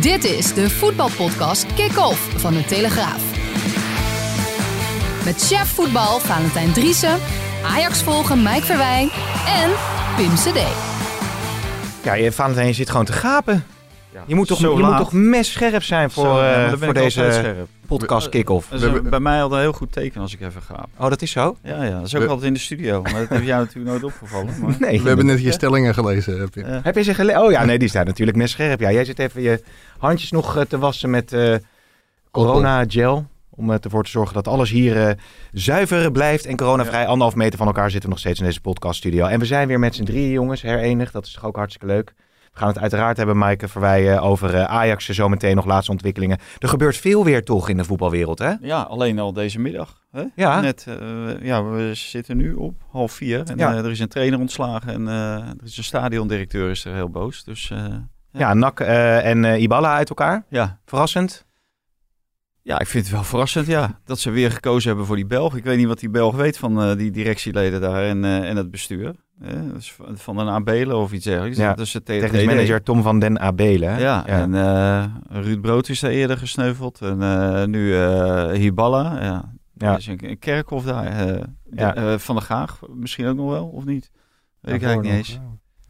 Dit is de voetbalpodcast Kick-Off van de Telegraaf. Met chef voetbal Valentijn Driessen, Ajax volgen Mike Verwijn en Pim CD. Ja, je, Valentijn, je zit gewoon te gapen. Ja, Je moet toch, moet toch messcherp zijn voor, Zo, eh, voor deze scherp. Podcast kick-off. Bij mij al een heel goed teken als ik even ga. Oh, dat is zo? Ja, ja, dat is ook We- altijd in de studio. Maar dat heb jou natuurlijk nooit opgevallen. Maar... Nee. We hebben net je stellingen gelezen. Heb je. Ja. Heb je ze gelezen? Oh ja, nee, die staan natuurlijk messcherp. Ja, jij zit even je handjes nog eh, te wassen met eh, corona gel. Om eh, ervoor te zorgen dat alles hier zuiver blijft en coronavrij. Anderhalf meter van elkaar zitten we nog steeds in deze podcaststudio. En we zijn weer met z'n drieën jongens, herenigd. Dat is toch ook hartstikke leuk. We gaan het uiteraard hebben, Maaike Verweijen, over eh, Ajax. Zometeen nog laatste ontwikkelingen. Er gebeurt veel weer toch in de voetbalwereld, hè? ja, alleen al deze middag. Hè? Ja. Net, eh, ja, we zitten nu op half vier. En Ja. eh, er is een trainer ontslagen en eh, er is een stadiondirecteur is er heel boos. Dus eh, Ja, Nak eh, en eh, Ibala uit elkaar. ja. Verrassend. ja, ik vind het wel verrassend ja, dat ze weer gekozen hebben voor die Belg. Ik weet niet wat die Belg weet van eh, die directieleden daar en, eh, en het bestuur. Eh, is van- een Abelen of iets dergelijks. Ja, Dat is het Technisch manager Tom van den Abelen. Ja, en eh, Ruud Brood is daar eerder gesneuveld. En eh, nu eh Hiballa. Ja. Ja. Er is een, een kerkhof daar. eh, Ja. de- eh, van der Gaag misschien ook nog wel, of niet? Weet ik eigenlijk niet eens.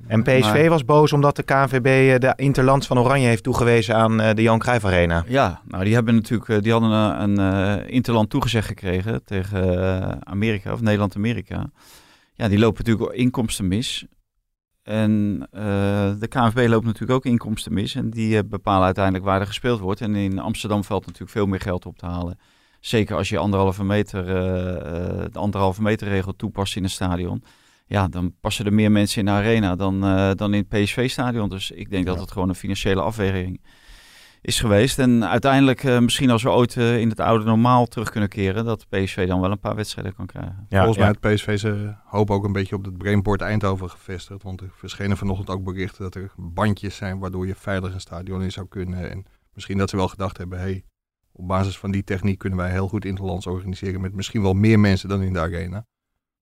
En PSV Maar- was boos omdat de KNVB de Interlands van Oranje heeft toegewezen aan eh, de Johan Cruijff Arena. Ja, nou die hebben natuurlijk die hadden een, een eh, interland toegezegd gekregen tegen Amerika of Nederland-Amerika. Ja, die lopen natuurlijk inkomsten mis. En eh, de KNVB loopt natuurlijk ook inkomsten mis. En die eh, bepalen uiteindelijk waar er gespeeld wordt. En in Amsterdam valt natuurlijk veel meer geld op te halen. Zeker als je anderhalve meter, eh, de anderhalve meter regel toepast in een stadion. Ja, dan passen er meer mensen in de arena dan, dan in het PSV-stadion. Dus ik denk dat het gewoon een financiële afweging is geweest. En uiteindelijk, eh, misschien als we ooit eh, in het oude normaal terug kunnen keren, dat PSV dan wel een paar wedstrijden kan krijgen. Ja, Volgens mij ja. had PSV zijn hoop ook een beetje op het Brainport Eindhoven gevestigd. Want er verschenen vanochtend ook berichten dat er bandjes zijn waardoor je veilig een stadion in zou kunnen. En misschien dat ze wel gedacht hebben, hey, op basis van die techniek kunnen wij heel goed interlands organiseren met misschien wel meer mensen dan in de arena.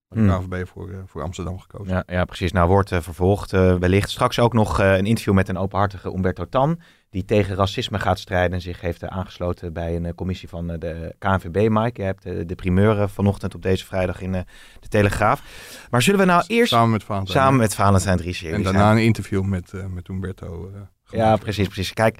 Maar de Hmm. KVB heeft voor, eh, voor Amsterdam gekozen. Ja, ja, precies. Nou, wordt eh, vervolgd. eh, wellicht straks ook nog een interview met een openhartige Umberto Tan. Die tegen racisme gaat strijden en zich heeft aangesloten bij een commissie van de KNVB, Mike. Je hebt de primeur vanochtend op deze vrijdag in de Telegraaf. Maar zullen we nou eerst Samen met Valentijn. samen met Valentijn. En daarna zijn- een interview met, met Umberto. Ja, precies, precies. Kijk,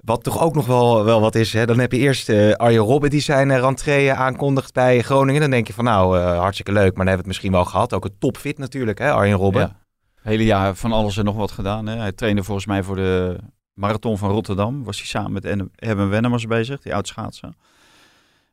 wat toch ook nog wel, wel wat is, hè? dan heb je eerst eh Arjen Robben die zijn uh, rentree aankondigt bij Groningen. Dan denk je van nou, eh, hartstikke leuk, maar dan hebben we het misschien wel gehad. Ook een topfit natuurlijk, hè, Arjen Robben. Ja. Hele jaar van alles en nog wat gedaan. Hè. Hij trainde volgens mij voor de marathon van Rotterdam. Was hij samen met En- Erben Wennemars bezig, die oud-schaatser.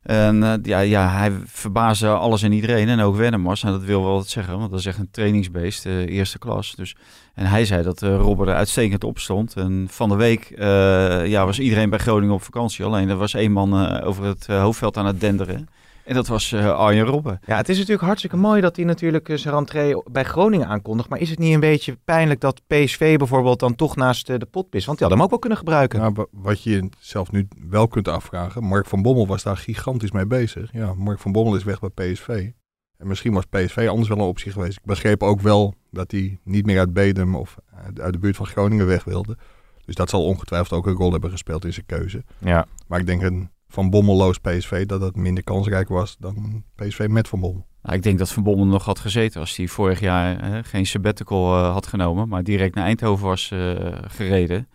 En eh, ja, ja, hij verbaasde alles en iedereen en ook Wennemars. En dat wil wel wat zeggen, want dat is echt een trainingsbeest, eh, eerste klas. Dus, en hij zei dat uh, Robber er uitstekend op stond. En van de week eh, ja, was iedereen bij Groningen op vakantie. Alleen er was één man eh, over het eh, hoofdveld aan het denderen. En dat was eh, Arjen Robben. Ja, het is natuurlijk hartstikke mooi dat hij natuurlijk eh, zijn rentree bij Groningen aankondigt. Maar is het niet een beetje pijnlijk dat PSV bijvoorbeeld dan toch naast eh, de pot is? Want die hadden hem ook wel kunnen gebruiken. Nou, wa- wat je je zelf nu wel kunt afvragen. Mark van Bommel was daar gigantisch mee bezig. Ja, Mark van Bommel is weg bij PSV. En misschien was PSV anders wel een optie geweest. Ik begreep ook wel dat hij niet meer uit Bedum of uit- de buurt van Groningen weg wilde. Dus dat zal ongetwijfeld ook een rol hebben gespeeld in zijn keuze. Ja, Maar ik denk een Van Bommelloos PSV dat dat minder kansrijk was dan PSV met Van Bommel. Nou, ik denk dat Van Bommel nog had gezeten als hij vorig jaar eh, geen sabbatical eh, had genomen, maar direct naar Eindhoven was eh, gereden.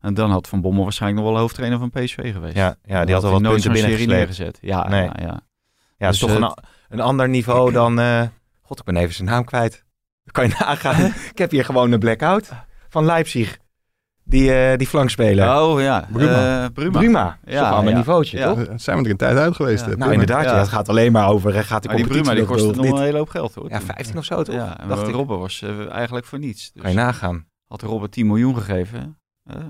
En dan had Van Bommel waarschijnlijk nog wel hoofdtrainer van PSV geweest. ja, ja die had al wat nooit punten binnengesleept. neergezet. Ja, Nee. ja, ja. Ja, het is Dus, toch eh, een, een ander niveau dan... eh, God, ik ben even zijn naam kwijt. Dat kan je nagaan. ik heb hier gewoon een blackout van Leipzig. Die, eh die flankspeler. Oh ja, Bruma. Eh, Bruma. Ja, toch wel een ja. niveautje, Ja. toch? Zijn we er een tijd uit geweest? Ja. Nou, inderdaad. Ja. Ja. het gaat alleen maar over... Gaat de Maar die competitie Bruma die kostte nog een hele hoop geld hoor. Ja, 15 of zo, toch? Ja, en Dacht ik. Robben was eigenlijk voor niets. Dus, Kan je nagaan. had Robert 10 miljoen gegeven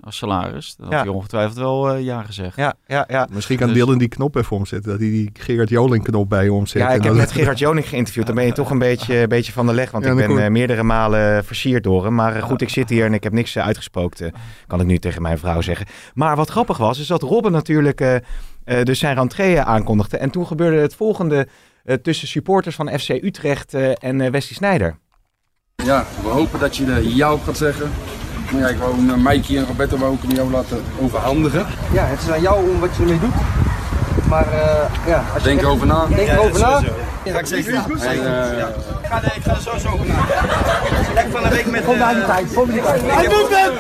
als salaris. Had Ja. hij ongetwijfeld wel eh, ja gezegd. Ja, ja, ja. Misschien kan Dus- Dylan die knop even omzetten. Dat hij die Gerard Joling knop bij je omzet. Ja, ik heb net Gerard Joning geïnterviewd. Dan ben je toch een beetje, een beetje van de leg. Want Ja, ik ben kom- eh, meerdere malen versierd door hem. Maar eh, goed, ik zit hier en ik heb niks eh, uitgesproken. eh, kan ik nu tegen mijn vrouw zeggen. Maar wat grappig was, is dat Robben natuurlijk eh, eh, dus zijn rentree aankondigde. En toen gebeurde het volgende eh, tussen supporters van FC Utrecht eh, en eh, Wesley Sneijder. Ja, we hopen dat je de ja op gaat zeggen. Maar ja, ik wou uh, Mikey en Roberto wou ik hem jou laten overhandigen. Ja, het is aan jou om wat je ermee doet. Maar eh, ja, als je Denk echt- erover na. Denk erover na. Ga ik zeker doen. En, eh, Kom naar die tijd, kom naar die tijd.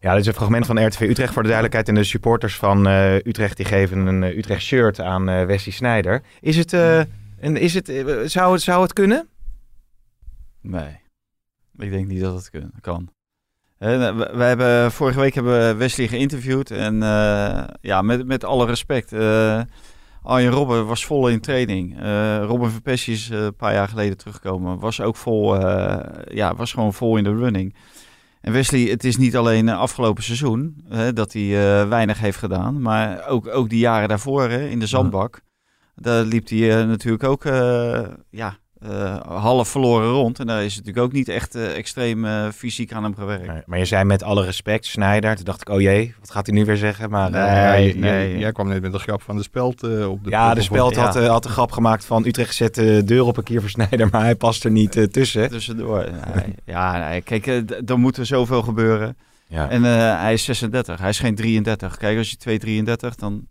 Ja, dit is een fragment van RTV Utrecht voor de duidelijkheid. En de supporters van eh, Utrecht die geven een eh, Utrecht shirt aan eh Wesley Sneijder. Is het, eh, en is het, eh, zou, het, zou het kunnen? Nee, ik denk niet dat het kun- kan. Hè, we, we hebben, vorige week hebben we Wesley geïnterviewd. En eh, ja, met, met alle respect. eh Arjen Robben was vol in training. Eh Robin van Persie is eh, een paar jaar geleden teruggekomen. Was ook vol, eh, ja, was gewoon vol in de running. En Wesley, het is niet alleen eh, afgelopen seizoen hè, dat hij eh, weinig heeft gedaan. Maar ook, ook die jaren daarvoor hè, in de zandbak. Daar liep hij eh, natuurlijk ook eh, ja, eh, half verloren rond. En daar is natuurlijk ook niet echt eh, extreem eh, fysiek aan hem gewerkt. Maar, maar je zei met alle respect Sneijder. Toen dacht ik, oh jee, wat gaat hij nu weer zeggen? Maar, eh, Nee, jij- nee. Jij, jij kwam net met een grap van de speld eh, op de ja, de speld Ja. had, had een grap gemaakt van Utrecht zet de deur op een keer voor Sneijder, maar hij past er niet eh, tussen. Tussendoor. Nee, ja, nee, kijk, er moet er zoveel gebeuren. Ja. En eh, hij is 36, hij is geen 33. Kijk, als je 233, dan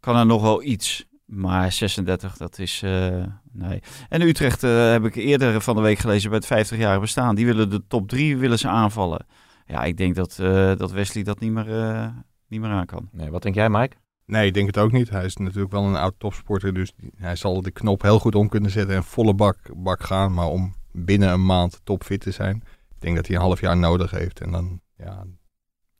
kan er nog wel iets. Maar 36, dat is... eh, nee. En Utrecht eh, heb ik eerder van de week gelezen bij het 50 jaar bestaan. Die willen de top 3 willen ze aanvallen. Ja, ik denk dat, eh, dat Wesley dat niet meer, eh, niet meer aan kan. Nee, wat denk jij, Mike? Nee, ik denk het ook niet. Hij is natuurlijk wel een oud topsporter. Dus hij zal de knop heel goed om kunnen zetten en volle bak, bak gaan. Maar om binnen een maand topfit te zijn. Ik denk dat hij een half jaar nodig heeft. En dan, ja,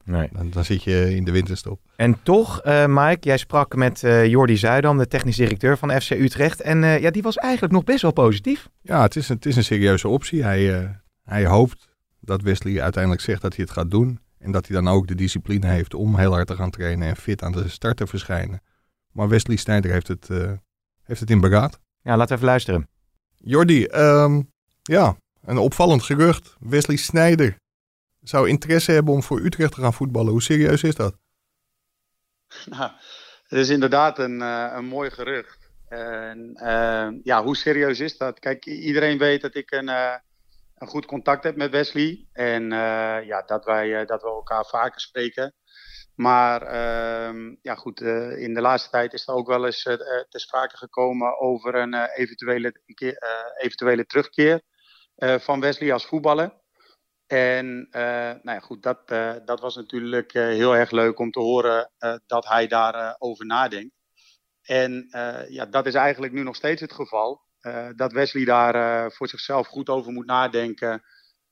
Nee. dan, dan zit je in de winterstop. En toch, eh Mike, jij sprak met eh Jordi Zuidam, de technisch directeur van FC Utrecht. En eh, ja, die was eigenlijk nog best wel positief. Ja, het is, een- het is een serieuze optie. Hij, hij hoopt dat Wesley uiteindelijk zegt dat hij het gaat doen. En dat hij dan ook de discipline heeft om heel hard te gaan trainen en fit aan de start te verschijnen. Maar Wesley Sneijder heeft het, heeft het in beraad. Ja, laten we even luisteren. Jordi, ehm, ja, een opvallend gerucht. Wesley Sneijder zou interesse hebben om voor Utrecht te gaan voetballen. Hoe serieus is dat? Nou, het is inderdaad een, eh, een mooi gerucht. En eh, ja, hoe serieus is dat? Kijk, iedereen weet dat ik een, eh, een goed contact heb met Wesley. En ja, dat, wij, dat we elkaar vaker spreken. Maar ehm, ja, goed, in de laatste tijd is er ook wel eens ter sprake gekomen over een eventuele, eventuele terugkeer van Wesley als voetballer. En eh, nou ja, goed, dat, eh, dat was natuurlijk eh, heel erg leuk om te horen dat hij daarover over nadenkt. En ja, dat is eigenlijk nu nog steeds het geval. Dat Wesley daar voor zichzelf goed over moet nadenken.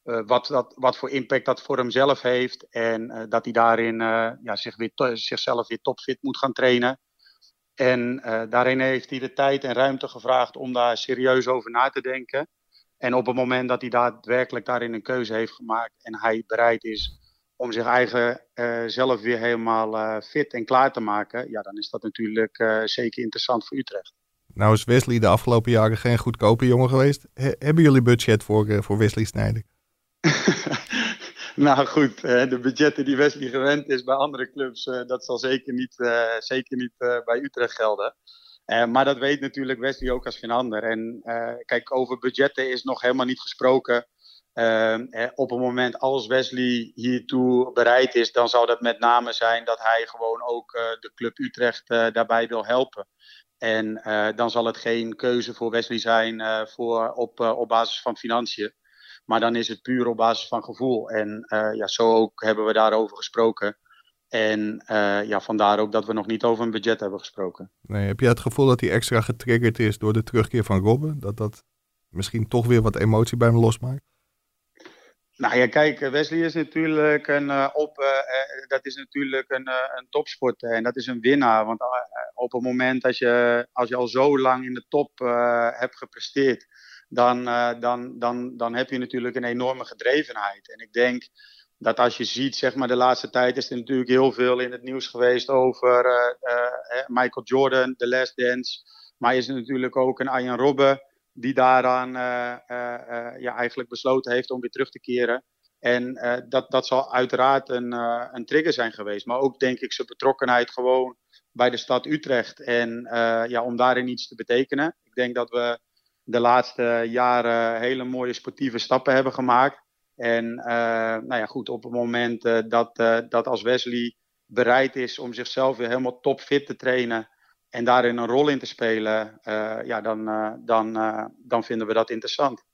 wat, dat, wat voor impact dat voor hemzelf heeft. En dat hij daarin ja, zich weer zichzelf weer topfit moet gaan trainen. En daarin heeft hij de tijd en ruimte gevraagd om daar serieus over na te denken. En op het moment dat hij daadwerkelijk daarin een keuze heeft gemaakt en hij bereid is om zich eigen eh, zelf weer helemaal eh, fit en klaar te maken, ja, dan is dat natuurlijk eh, zeker interessant voor Utrecht. Nou is Wesley de afgelopen jaren geen goedkope jongen geweest. He- hebben jullie budget voor, voor Wesley Sneijder? nou goed, de budgetten die Wesley gewend is bij andere clubs, dat zal zeker niet, zeker niet bij Utrecht gelden. Eh, maar dat weet natuurlijk Wesley ook als geen ander. En eh, kijk, over budgetten is nog helemaal niet gesproken. Eh, eh, op het moment als Wesley hiertoe bereid is, dan zou dat met name zijn dat hij gewoon ook eh, de club Utrecht daarbij wil helpen. En dan zal het geen keuze voor Wesley zijn voor, op, op basis van financiën. Maar dan is het puur op basis van gevoel. En ja, zo ook hebben we daarover gesproken. En eh, ja, vandaar ook dat we nog niet over een budget hebben gesproken. Nee, heb je het gevoel dat hij extra getriggerd is door de terugkeer van Robben? Dat dat misschien toch weer wat emotie bij hem losmaakt? Nou ja, kijk, Wesley is natuurlijk een, eh, op, eh, dat is natuurlijk een, een topsporter en dat is een winnaar. Want op het moment dat je, als je al zo lang in de top hebt gepresteerd, dan, dan, dan, dan heb je natuurlijk een enorme gedrevenheid. En ik denk dat als je ziet, zeg maar, de laatste tijd is er natuurlijk heel veel in het nieuws geweest over eh, eh, Michael Jordan, The Last Dance. Maar is er natuurlijk ook een Arjen Robben die daaraan ja, eigenlijk besloten heeft om weer terug te keren. En dat, dat zal uiteraard een, een trigger zijn geweest. Maar ook denk ik zijn betrokkenheid gewoon bij de stad Utrecht. En ja, om daarin iets te betekenen. Ik denk dat we de laatste jaren hele mooie sportieve stappen hebben gemaakt. En uh, nou ja, goed, op het moment uh, dat, uh, dat als Wesley bereid is om zichzelf weer helemaal topfit te trainen en daarin een rol in te spelen, ja, dan, dan, dan vinden we dat interessant.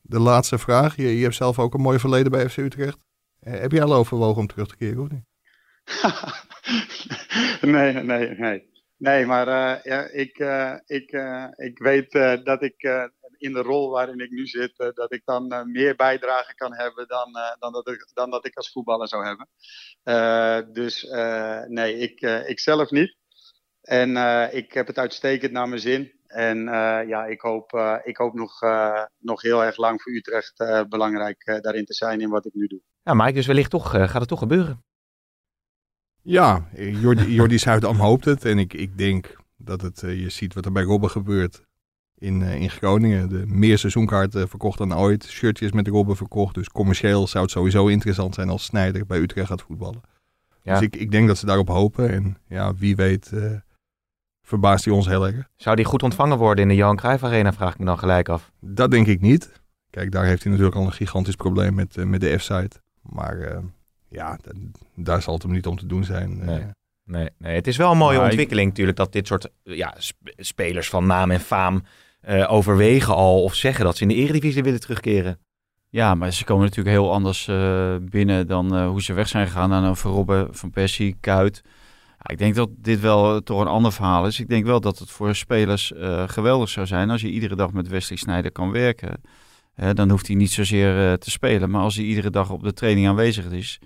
De laatste vraag. Je, je hebt zelf ook een mooi verleden bij FC Utrecht. heb jij al overwogen om terug te keren of niet? nee, nee, nee. Nee, maar uh, ja, ik, uh, ik, uh, ik weet dat ik in de rol waarin ik nu zit, dat ik dan meer bijdrage kan hebben dan, dan, dat ik, dan dat ik als voetballer zou hebben. dus nee, ik, ik zelf niet. En ik heb het uitstekend naar mijn zin. En ja, ik hoop, ik hoop nog, nog heel erg lang voor Utrecht belangrijk daarin te zijn in wat ik nu doe. Ja, Mike, dus wellicht toch, gaat het toch gebeuren? Ja, Jordi, Jordi Zuidam hoopt het. En ik, ik denk dat het, uh, je ziet wat er bij Robben gebeurt in, uh, in Groningen. De meer seizoenkaarten verkocht dan ooit. Shirtjes met Robben verkocht. Dus commercieel zou het sowieso interessant zijn als Snijder bij Utrecht gaat voetballen. Ja. Dus ik, ik denk dat ze daarop hopen. En ja, wie weet uh, verbaast hij ons heel erg. Zou die goed ontvangen worden in de Johan Cruijff Arena, vraag ik me dan gelijk af. Dat denk ik niet. Kijk, daar heeft hij natuurlijk al een gigantisch probleem met, met de F-site. Maar ja, daar zal het hem niet om te doen zijn. Nee. Nee, nee, het is wel een mooie maar ontwikkeling natuurlijk dat dit soort ja, spelers van naam en faam uh, overwegen al of zeggen dat ze in de eredivisie willen terugkeren. Ja, maar ze komen natuurlijk heel anders uh, binnen dan uh, hoe ze weg zijn gegaan naar Van Robben, Van Persie, Kuit. Ik denk dat dit wel toch een ander verhaal is. Ik denk wel dat het voor spelers geweldig zou zijn als je iedere dag met Wesley Snijder kan werken. dan hoeft hij niet zozeer te spelen, maar als hij iedere dag op de training aanwezig is,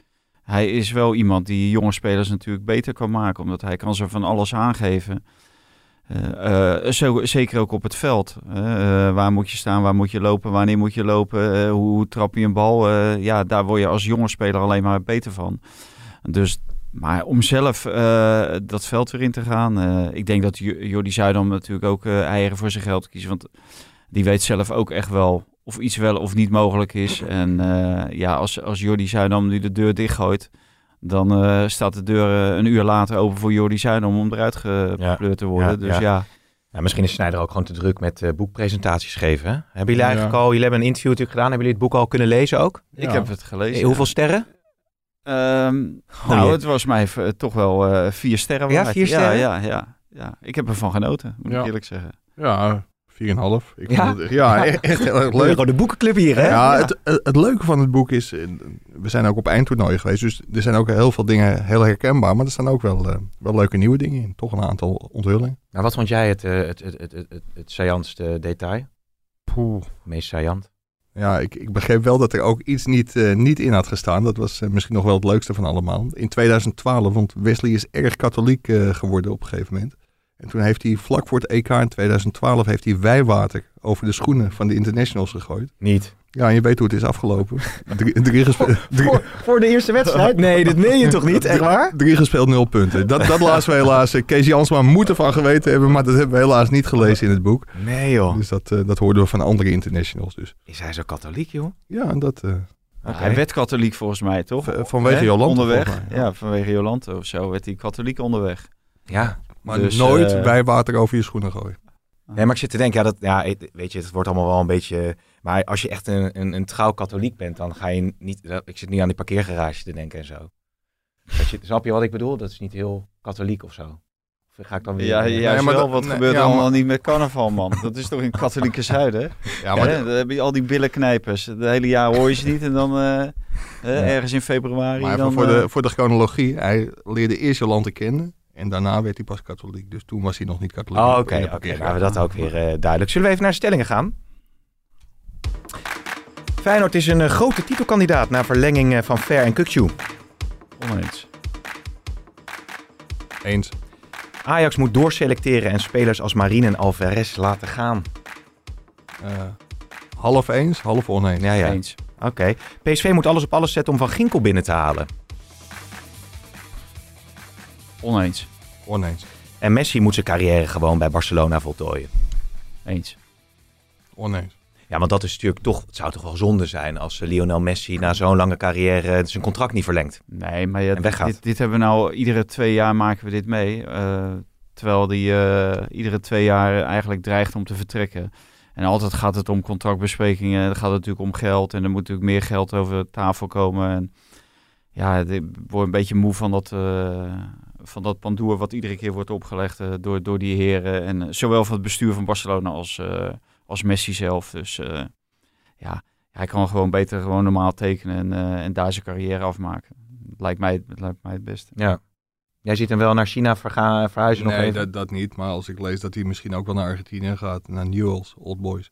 hij is wel iemand die jonge spelers natuurlijk beter kan maken. Omdat hij kan ze van alles aangeven. Uh, uh, zo, zeker ook op het veld. Uh, waar moet je staan, waar moet je lopen, wanneer moet je lopen, hoe, trap je een bal. ja, daar word je als jonge speler alleen maar beter van. Dus, maar om zelf dat veld weer in te gaan. ik denk dat Jordi Zuidam natuurlijk ook eieren voor zijn geld kiezen. Want die weet zelf ook echt wel of iets wel of niet mogelijk is. En uh, ja, als, als Jordi Zuidam nu de deur dichtgooit, dan uh, staat de deur uh, een uur later open voor Jordi Zuidam om eruit gepleurd te worden. Ja, dus ja. ja. ja. misschien is Snijder ook gewoon te druk met boekpresentaties geven. Hè? Hebben jullie eigenlijk al, jullie hebben een interview natuurlijk gedaan, hebben jullie het boek al kunnen lezen ook? Ik heb het gelezen. Hey, hoeveel sterren? Um, oh, nou, het was mij toch wel vier sterren. Ja, vier sterren? Ja, ja, ja, Ik heb ervan genoten, moet ik eerlijk zeggen. Ja, 4,5. Ik ja? Het, ja, echt heel erg leuk. de boekenclub hier, hè? Ja, Het, het, leuke van het boek is, we zijn ook op eindtoernooi geweest, dus er zijn ook heel veel dingen heel herkenbaar, maar er staan ook wel, uh, wel leuke nieuwe dingen in. Toch een aantal onthullingen. Nou, wat vond jij het, uh, het, het, het, het, het saillantste detail? Poeh. Meest saillant? Ja, ik, ik begreep wel dat er ook iets niet, uh, niet in had gestaan. Dat was misschien nog wel het leukste van allemaal. In 2012, want Wesley is erg katholiek geworden op een gegeven moment. En toen heeft hij vlak voor het EK in 2012 heeft hij wijwater over de schoenen van de internationals gegooid. Niet. Ja, en je weet hoe het is afgelopen. Drie, drie gespeeld. Voor, voor, de eerste wedstrijd? Nee, dit meen je toch niet? Echt waar? Drie gespeeld, nul punten. Dat, dat lazen we helaas. Eh, Kees Jansma moet ervan geweten hebben, maar dat hebben we helaas niet gelezen in het boek. Nee joh. Dus dat, uh, dat hoorden we van andere internationals dus. Is hij zo katholiek joh? Ja, en dat... Uh, okay. Hij werd katholiek volgens mij, toch? V vanwege Jolante. Onderweg. Ja, vanwege Jolante of zo werd hij katholiek onderweg. Ja, maar dus, nooit uh, wijwater over je schoenen gooien. Nee, maar ik zit te denken, ja, dat, ja, weet je, het wordt allemaal wel een beetje... Maar als je echt een, een, een trouw katholiek bent, dan ga je niet... Ik zit nu aan die parkeergarage te denken en zo. Dat je, snap je wat ik bedoel? Dat is niet heel katholiek of zo. Of ga ik dan weer... Ja, ja, ja maar wel, wat nee, gebeurt er allemaal niet met carnaval, man? Dat is toch in katholieke zuiden? Ja, maar... dan heb je al die billenknijpers. Het hele jaar hoor je ze niet en dan... Uh, ergens in februari. Maar dan, voor, de, voor de chronologie, hij leerde eerst Jolante kennen. En daarna werd hij pas katholiek. Dus toen was hij nog niet katholiek. Oh, oké. Okay, oké. Okay. Nou, we dat ook weer uh, duidelijk. Zullen we even naar stellingen gaan? Feyenoord is een uh, grote titelkandidaat na verlenging uh, van Fer en Kukju. Oneens. Eens. Ajax moet doorselecteren en spelers als Marine en Alvarez laten gaan. Half eens, half oneens. Ja, ja. Eens. Oké. PSV moet alles op alles zetten om Van Ginkel binnen te halen. Oneens. Oneens. En Messi moet zijn carrière gewoon bij Barcelona voltooien. Eens. Oneens. Ja, want dat is natuurlijk toch, het zou toch wel zonde zijn als eh, Lionel Messi na zo'n lange carrière zijn contract niet verlengt. Nee, maar ja, dit, dit hebben we nou, iedere twee jaar maken we dit mee. eh, terwijl die eh, iedere twee jaar eigenlijk dreigt om te vertrekken. En altijd gaat het om contractbesprekingen. Dan gaat het natuurlijk om geld. En er moet natuurlijk meer geld over tafel komen. En ja, ik word een beetje moe van dat, eh, van dat pandoer wat iedere keer wordt opgelegd eh, door, door die heren. En eh, zowel van het bestuur van Barcelona als, eh, als Messi zelf. Dus eh, ja, hij kan gewoon beter gewoon normaal tekenen en, eh, en daar zijn carrière afmaken. Lijkt mij, het lijkt mij het beste. Ja. Jij ziet hem wel naar China verga- verhuizen nog Nee, dat, dat niet. Maar als ik lees dat hij misschien ook wel naar Argentinië gaat, naar Newell's, Old Boys.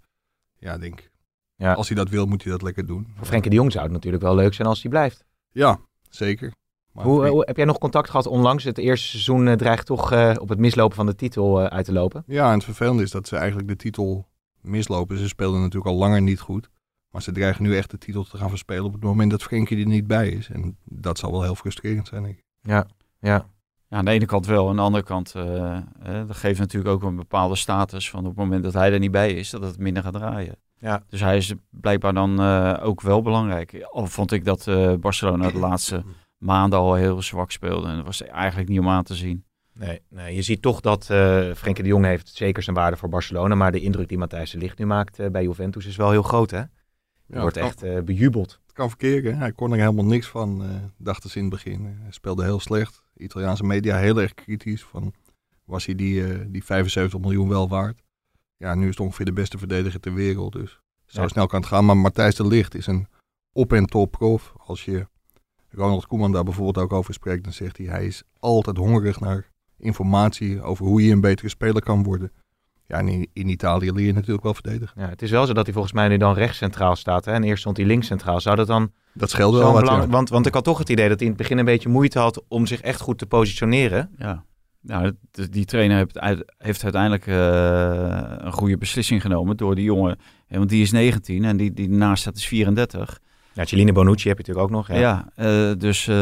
Ja, denk ik. Ja. Als hij dat wil, moet hij dat lekker doen. Voor Frenkie de Jong zou het natuurlijk wel leuk zijn als hij blijft. Ja, zeker. Maar Hoe, heb jij nog contact gehad onlangs? Het eerste seizoen eh, dreigt toch eh, op het mislopen van de titel eh, uit te lopen. Ja, en het vervelende is dat ze eigenlijk de titel mislopen. Ze speelden natuurlijk al langer niet goed. Maar ze dreigen nu echt de titel te gaan verspelen op het moment dat Frenkie er niet bij is. En dat zal wel heel frustrerend zijn, denk ik. Ja, ja. Ja, aan de ene kant wel. Aan de andere kant, eh, eh, dat geeft natuurlijk ook een bepaalde status. Van op het moment dat hij er niet bij is, dat het minder gaat draaien. Ja. Dus hij is blijkbaar dan eh, ook wel belangrijk. Al vond ik dat eh, Barcelona de laatste maanden al heel zwak speelde. En dat was eigenlijk niet om aan te zien. Nee, nee, je ziet toch dat eh Frenkie de Jong heeft zeker zijn waarde voor Barcelona. Maar de indruk die Matthijs de Ligt nu maakt eh, bij Juventus is wel heel groot, hè? Ja, wordt echt eh, bejubeld. Het kan verkeren. Hij kon er helemaal niks van, eh, dachten ze in het begin. Hij speelde heel slecht. Italiaanse media heel erg kritisch. Van, was hij die, eh, die 75 miljoen wel waard? Ja, nu is het ongeveer de beste verdediger ter wereld. Dus zo Ja. snel kan het gaan. Maar Matthijs de Ligt is een op- en top prof. Als je Ronald Koeman daar bijvoorbeeld ook over spreekt, dan zegt hij... hij is altijd hongerig naar informatie over hoe je een betere speler kan worden. Ja, en in, in Italië leer je natuurlijk wel verdedigen. Ja, het is wel zo dat hij volgens mij nu dan rechts centraal staat. Hè? En eerst stond hij links centraal. Zou dat dan Dat scheelt wel wat, belang... ja. want, want ik had toch het idee dat hij in het begin een beetje moeite had om zich echt goed te positioneren. Ja. Nou, die trainer heeft, uit- heeft uiteindelijk eh, een goede beslissing genomen door die jongen. Want die is 19 en die, die naast staat is 34. Ja, Cellini Bonucci heb je natuurlijk ook nog. Ja. Ja, eh, dus eh,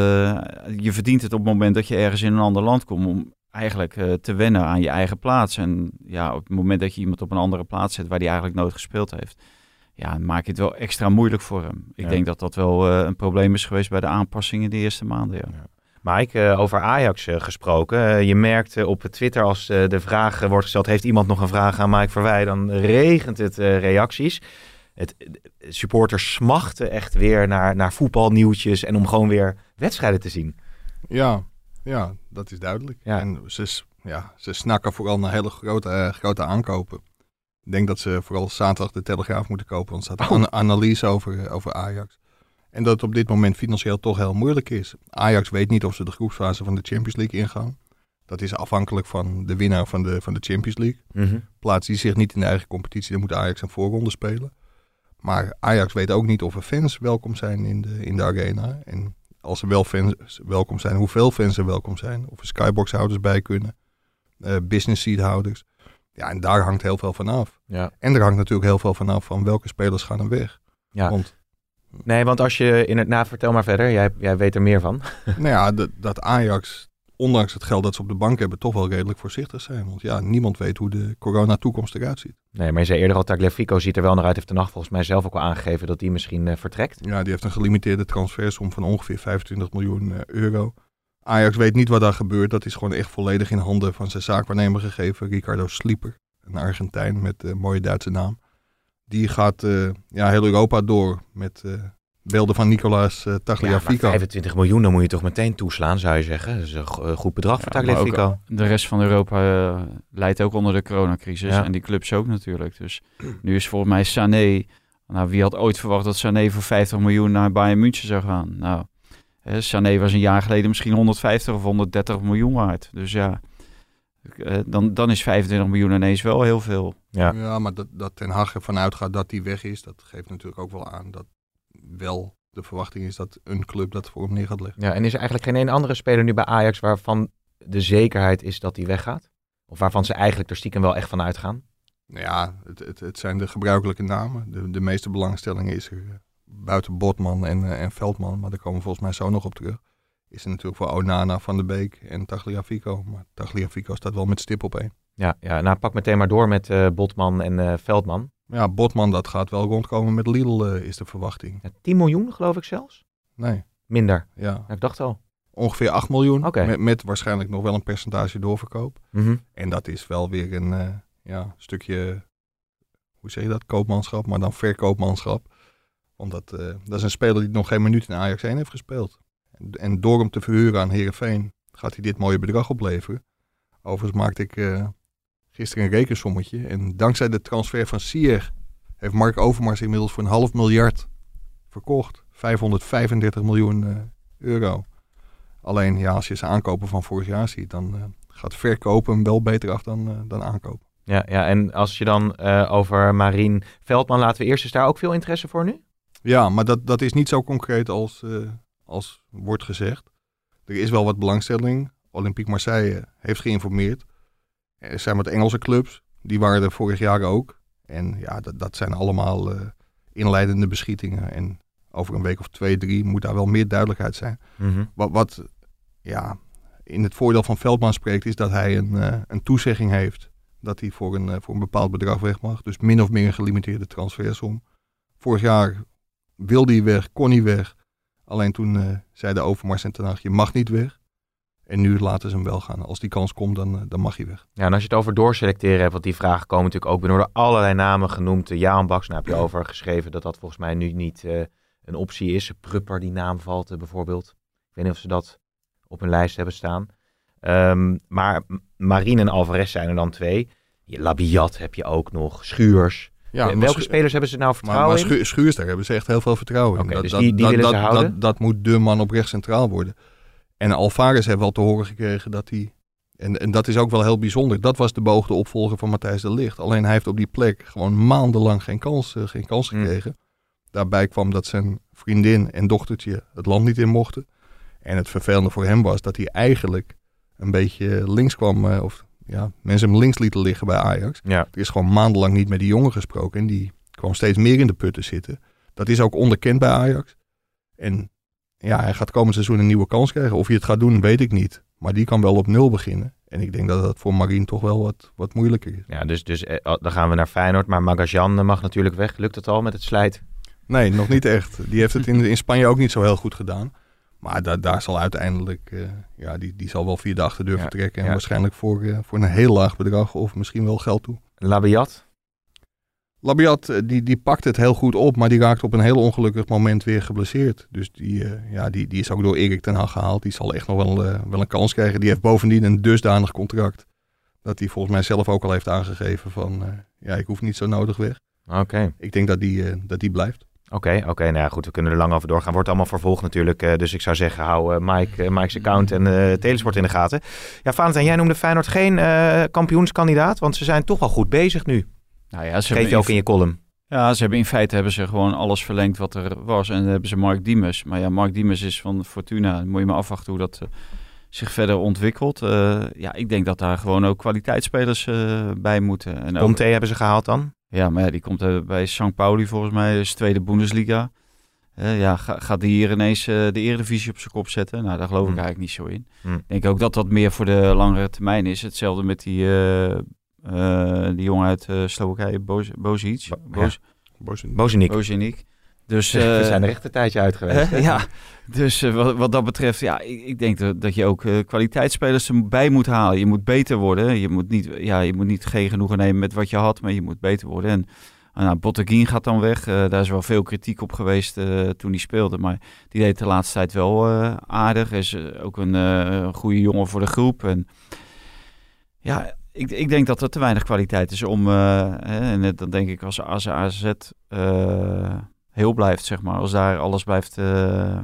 je verdient het op het moment dat je ergens in een ander land komt om eigenlijk eh, te wennen aan je eigen plaats. En ja, op het moment dat je iemand op een andere plaats zet waar die eigenlijk nooit gespeeld heeft, ja, dan maak je het wel extra moeilijk voor hem. Ik Ja. denk dat dat wel een probleem is geweest bij de aanpassingen de eerste maanden. Ja. Mike, eh, over Ajax gesproken. Je merkt eh, op Twitter als de vraag wordt gesteld... heeft iemand nog een vraag aan Mike Verwij? Dan regent het reacties. Het, eh, supporters smachten echt weer naar, naar voetbalnieuwtjes... en om gewoon weer wedstrijden te zien. Ja, ja, dat is duidelijk. Ja. En ze, ja, ze snakken vooral naar hele grote, eh, grote aankopen. Ik denk dat ze vooral zaterdag de Telegraaf moeten kopen, want er staat Oh. een analyse over, eh, over Ajax. En dat het op dit moment financieel toch heel moeilijk is. Ajax weet niet of ze de groepsfase van de Champions League ingaan. Dat is afhankelijk van de winnaar van de, van de Champions League. Plaatst die zich niet in de eigen competitie, dan moet Ajax een voorronde spelen. Maar Ajax weet ook niet of er fans welkom zijn in de, in de arena. En als er wel fans welkom zijn, hoeveel fans er welkom zijn. Of er skyboxhouders bij kunnen. eh, business seat houders. Ja, en daar hangt heel veel van af. Ja. En er hangt natuurlijk heel veel van af van welke spelers gaan er weg. Ja. Want Nee, want als je in het... Nou, vertel maar verder. Jij, jij weet er meer van. nou ja, dat, dat Ajax, ondanks het geld dat ze op de bank hebben, toch wel redelijk voorzichtig zijn. Want ja, niemand weet hoe de corona-toekomst eruit ziet. Nee, maar je zei eerder al... Tagliafico ziet er wel naar uit. Heeft de nacht volgens mij zelf ook al aangegeven... dat hij misschien eh, vertrekt. Ja, die heeft een gelimiteerde transfersom van ongeveer 25 miljoen eh, euro. Ajax weet niet wat daar gebeurt. Dat is gewoon echt volledig in handen van zijn zaakwaarnemer gegeven. Ricardo Slieper, een Argentijn met een mooie Duitse naam. Die gaat eh, ja, heel Europa door met eh, beelden van Nicolaas eh Ja, Tagliafico. 25 miljoen, dan moet je toch meteen toeslaan, zou je zeggen. Dat is een go- goed bedrag voor Ja, maar ook Tagliafico. De rest van Europa eh, leidt ook onder de coronacrisis. Ja. En die clubs ook natuurlijk. Dus nu is volgens mij Sané... Nou, wie had ooit verwacht dat Sané voor 50 miljoen naar Bayern München zou gaan? Nou, hè, Sané was een jaar geleden misschien 150 of 130 miljoen waard. Dus ja, eh, dan, dan is 25 miljoen ineens wel heel veel. Ja. Ja, maar dat, dat Ten Hag ervan uitgaat dat hij weg is, dat geeft natuurlijk ook wel aan dat wel de verwachting is dat een club dat voor hem neer gaat leggen. Ja, en is er eigenlijk geen één andere speler nu bij Ajax waarvan de zekerheid is dat hij weggaat? Of waarvan ze eigenlijk er stiekem wel echt van uitgaan? Nou ja, het, het, het zijn de gebruikelijke namen. De, de meeste belangstelling is er eh, buiten Botman en, eh, en Veldman, maar daar komen we volgens mij zo nog op terug. Is er natuurlijk voor Onana, Van der Beek en Tagliafico. Maar Tagliafico staat wel met stip op één. Ja, ja nou pak meteen maar door met eh, Botman en Veldman. Ja, Botman, dat gaat wel rondkomen met Lidl, eh, is de verwachting. Ja, 10 miljoen geloof ik zelfs. Nee, Minder. ja. Ik dacht al. Ongeveer 8 miljoen. Met, met waarschijnlijk nog wel een percentage doorverkoop. Mhm. En dat is wel weer een eh, ja, stukje, hoe zeg je dat, koopmanschap, maar dan verkoopmanschap. Want dat, eh, dat is een speler die nog geen minuut in Ajax 1 heeft gespeeld. En, en door hem te verhuren aan Herenveen gaat hij dit mooie bedrag opleveren. Overigens maakte ik gisteren een rekensommetje. En dankzij de transfer van Sier heeft Mark Overmars inmiddels voor een half miljard verkocht. 535 miljoen eh, euro. Alleen ja, als je ze aankopen van vorig jaar ziet, dan eh, gaat verkopen hem wel beter af dan, eh, dan aankopen. Ja, ja, en als je dan over Marien Veldman laten we eerst, is daar ook veel interesse voor nu? Ja, maar dat, dat is niet zo concreet als, als wordt gezegd. Er is wel wat belangstelling. Olympique Marseille heeft geïnformeerd. Er zijn wat Engelse clubs, die waren er vorig jaar ook. En ja, dat, dat zijn allemaal eh, inleidende beschietingen. En over een week of twee, drie moet daar wel meer duidelijkheid zijn. Mhm. Wat, wat ja, in het voordeel van Veldman spreekt, is dat hij een, eh, een toezegging heeft dat hij voor een, eh, voor een bepaald bedrag weg mag. Dus min of meer een gelimiteerde transfersom. Vorig jaar wilde hij weg, kon hij weg. Alleen toen zei de Overmars en Ten Hag, je mag niet weg. En nu laten ze hem wel gaan. Als die kans komt, dan, eh, dan mag hij weg. Ja, en als je het over doorselecteren hebt, want die vragen komen natuurlijk ook binnen. worden allerlei namen genoemd. Uh, Jaan Baks, daar heb je over geschreven dat dat volgens mij nu niet eh, een optie is. Prupper, die naam valt eh, bijvoorbeeld. Ik weet niet of ze dat op hun lijst hebben staan. Ehm, maar M- Marien en Alvarez zijn er dan twee. Je Labiat heb je ook nog. Schuurs. Ja, Eh, maar Welke Schu- spelers hebben ze nou Maar, vertrouwen maar in? Schu- Schuurs, daar hebben ze echt heel veel vertrouwen in. Dat, dus dat, die- die dat, willen ze dat, houden? Dat, dat moet de man op rechts centraal worden. En Alvarez heeft wel te horen gekregen dat hij... En, en dat is ook wel heel bijzonder. Dat was de beoogde opvolger van Matthijs de Ligt. Alleen hij heeft op die plek gewoon maandenlang geen kans, eh, geen kans Hmm. gekregen. Daarbij kwam dat zijn vriendin en dochtertje het land niet in mochten. En het vervelende voor hem was dat hij eigenlijk een beetje links kwam. eh, of ja, mensen hem links lieten liggen bij Ajax. Ja, Er is gewoon maandenlang niet met die jongen gesproken. En die kwam steeds meer in de putten zitten. Dat is ook onderkend bij Ajax. En ja, hij gaat komend seizoen een nieuwe kans krijgen. Of hij het gaat doen, weet ik niet. Maar die kan wel op nul beginnen. En ik denk dat dat voor Marien toch wel wat, wat moeilijker is. ja dus, dus eh, dan gaan we naar Feyenoord. Maar Magajan eh, mag natuurlijk weg. Lukt het al met het slijt? Nee, nog niet echt. Die heeft het in, in Spanje ook niet zo heel goed gedaan. Maar da, daar zal uiteindelijk, eh, ja, die, die zal wel via de achterdeur Ja, vertrekken. En ja. waarschijnlijk voor, voor een heel laag bedrag of misschien wel geld toe. Labiat? Labiat, eh, die, die pakt het heel goed op, maar die raakt op een heel ongelukkig moment weer geblesseerd. Dus die, eh, ja, die, die is ook door Erik ten Hag gehaald. Die zal echt nog wel, eh, wel een kans krijgen. Die heeft bovendien een dusdanig contract. Dat hij volgens mij zelf ook al heeft aangegeven van, ja, ik hoef niet zo nodig weg. Oké. Ik denk dat die, dat die blijft. Oké, oké. Nou ja, goed, we kunnen er lang over doorgaan. Wordt allemaal vervolgd natuurlijk. dus ik zou zeggen, hou Mike, Mike's account en Telesport in de gaten. Ja, Valentijn, jij noemde Feyenoord geen kampioenskandidaat, want ze zijn toch wel goed bezig nu. Nou ja, ze Geef je ook in je column. Ja, ze hebben in feite hebben ze gewoon alles verlengd wat er was. En dan hebben ze Mark Diemers. Maar ja, Mark Diemers is van Fortuna. Dan moet je maar afwachten hoe dat eh, zich verder ontwikkelt. Eh, ja, ik denk dat daar gewoon ook kwaliteitsspelers eh, bij moeten. En ook, Conte hebben ze gehaald dan? ja, maar ja, die komt bij St. Pauli volgens mij. is tweede Bundesliga. Ja, ga- gaat die hier ineens de eredivisie op zijn kop zetten? Nou, daar geloof ik Hmm. eigenlijk niet zo in. Hmm. Ik denk ook dat dat meer voor de langere termijn is. Hetzelfde met die, die jongen uit eh Slowakije, Boz- Bozic. Bo- Boz- Bozenik. Bozeniek. Dus, we eh, zijn er echt een tijdje uit geweest. hè? ja, dus eh, wat, wat dat betreft, ja, ik, ik denk dat, dat je ook eh, kwaliteitsspelers erbij moet halen. Je moet beter worden. Je moet niet, ja, je moet niet geen genoegen nemen met wat je had, maar je moet beter worden. En uh, nou, Botteguin gaat dan weg. Eh, daar is wel veel kritiek op geweest eh, toen hij speelde. Maar die deed de laatste tijd wel eh, aardig. Is eh, ook een eh, goede jongen voor de groep. En ja, ik, ik denk dat er te weinig kwaliteit is om... eh, hè, en dan denk ik als, als AZ eh, heel blijft, zeg maar. Als daar alles blijft... eh,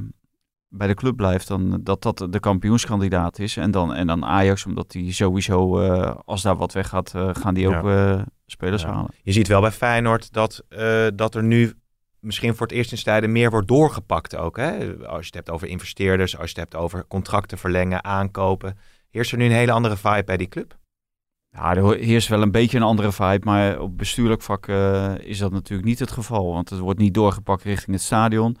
bij de club blijft, dan dat dat de kampioenskandidaat is. En dan, en dan Ajax, omdat die sowieso, als daar wat weggaat, eh gaan die ook spelers Ja. halen. Je ziet wel bij Feyenoord dat, dat er nu misschien voor het eerst in tijden meer wordt doorgepakt ook. Hè? Als je het hebt over investeerders, als je het hebt over contracten verlengen, aankopen. Heerst er nu een hele andere vibe bij die club? Ja, er heerst wel een beetje een andere vibe, maar op bestuurlijk vlak eh, is dat natuurlijk niet het geval. Want het wordt niet doorgepakt richting het stadion.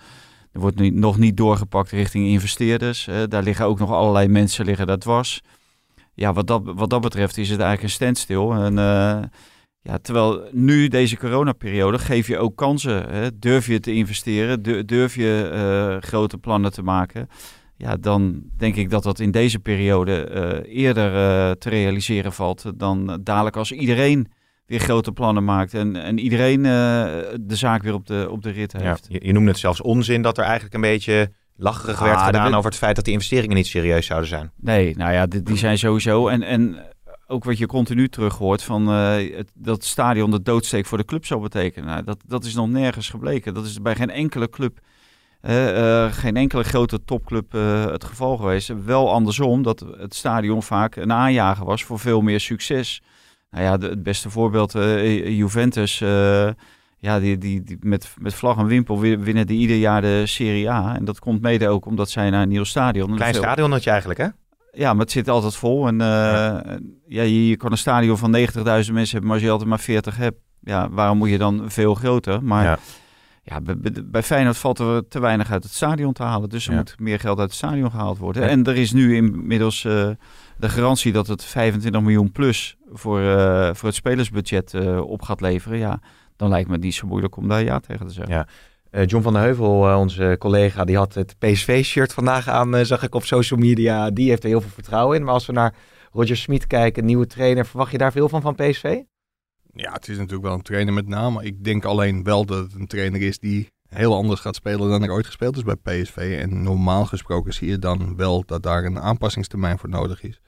Er wordt nu nog niet doorgepakt richting investeerders. Eh, daar liggen ook nog allerlei mensen liggen daar dwars. Ja, wat dat, wat dat betreft is het eigenlijk een standstil. En, eh, ja, terwijl nu, deze coronaperiode, geef je ook kansen. Hè? Durf je te investeren? Du- Durf je grote plannen te maken? Ja, dan denk ik dat dat in deze periode eh, eerder eh, te realiseren valt dan dadelijk als iedereen weer grote plannen maakt en, en iedereen eh, de zaak weer op de, op de rit Ja, heeft. je, je noemde het zelfs onzin dat er eigenlijk een beetje lacherig Ah, werd dat gedaan over het feit dat die investeringen niet serieus zouden zijn. Nee, nou ja, die, die zijn sowieso. En, en ook wat je continu terug hoort van eh, het, dat stadion de doodsteek voor de club zou betekenen. Nou, dat, dat is nog nergens gebleken. Dat is bij geen enkele club, geen enkele grote topclub eh, het geval geweest. Wel andersom, dat het stadion vaak een aanjager was voor veel meer succes. Nou ja, de- het beste voorbeeld, eh, Juventus. eh, ja, die, die, die met, met vlag en wimpel wi- winnen die ieder jaar de Serie A. En dat komt mede ook omdat zij naar een nieuw stadion. Klein veel- stadionnetje eigenlijk, hè? ja, maar het zit altijd vol. En eh, ja. je, je kan een stadion van 90.000 mensen hebben, maar als je altijd maar 40 hebt, ja, waarom moet je dan veel groter? Maar Ja. Ja, bij, Feyenoord valt er te weinig uit het stadion te halen. Dus er Ja. moet meer geld uit het stadion gehaald worden. Ja. En er is nu inmiddels eh, de garantie dat het 25 miljoen plus voor, eh, voor het spelersbudget eh, op gaat leveren. Ja, dan lijkt me het niet zo moeilijk om daar ja tegen te zeggen. Ja. John van der Heuvel, onze collega, die had het PSV-shirt vandaag aan, zag ik op social media. Die heeft er heel veel vertrouwen in. Maar als we naar Roger Smit kijken, nieuwe trainer, verwacht je daar veel van van PSV? Ja, het is natuurlijk wel een trainer met name. Ik denk alleen wel dat het een trainer is die heel anders gaat spelen dan er ooit gespeeld is bij PSV. En normaal gesproken zie je dan wel dat daar een aanpassingstermijn voor nodig is.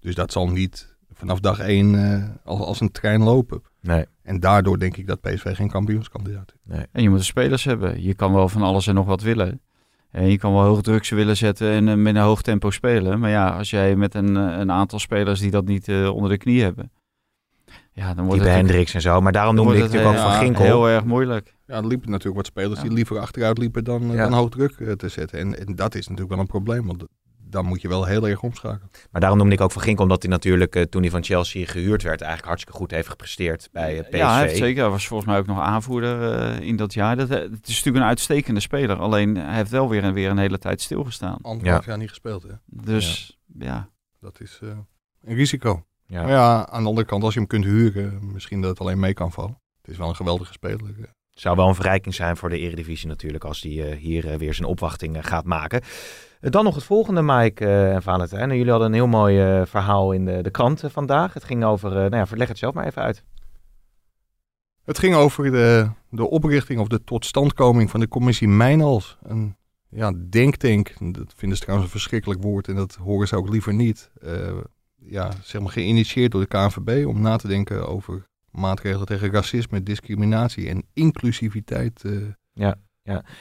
Dus dat zal niet vanaf dag één eh, als, als een trein lopen. Nee. En daardoor denk ik dat PSV geen kampioenskandidaat is. En je moet de spelers hebben. Je kan wel van alles en nog wat willen. En je kan wel hoog drugs willen zetten en eh, met een hoog tempo spelen. Maar ja, als jij met een, eh, een aantal spelers die dat niet onder de knie hebben. Ja, dan wordt het, Hendricks en zo. Maar daarom noemde ik natuurlijk ook eh, van Ginkel. heel erg moeilijk. Ja, er liepen natuurlijk wat spelers Ja. die liever achteruit liepen dan, Ja. dan hoog druk eh, te zetten. En, en dat is natuurlijk wel een probleem, want dan moet je wel heel erg omschakelen. Maar daarom noemde ik ook van Ginkel, omdat hij natuurlijk eh, toen hij van Chelsea gehuurd werd, eigenlijk hartstikke goed heeft gepresteerd bij het PSV. Ja, hij heeft zeker. Hij was volgens mij ook nog aanvoerder in dat jaar. Dat, het is natuurlijk een uitstekende speler. Alleen hij heeft wel weer, een- weer een hele tijd stilgestaan. Anderhalf jaar niet gespeeld, hè. Dus ja. Dat is eh, een risico. Ja. Maar ja, aan de andere kant, als je hem kunt huren, misschien dat het alleen mee kan vallen. Het is wel een geweldige speler. eh. Het zou wel een verrijking zijn voor de Eredivisie natuurlijk, als hij eh, hier eh, weer zijn opwachting gaat maken. Dan nog het volgende, Mike en Valentijn. En jullie hadden een heel mooi verhaal in de, de krant vandaag. Het ging over, nou ja, verleg het zelf maar even uit. Het ging over de, de oprichting of de totstandkoming van de commissie Mijnals. Een ja, denktank, dat vinden ze trouwens een verschrikkelijk woord en dat horen ze ook liever niet. Eh, ja, zeg maar geïnitieerd door de KNVB om na te denken over maatregelen tegen racisme, discriminatie en inclusiviteit. eh.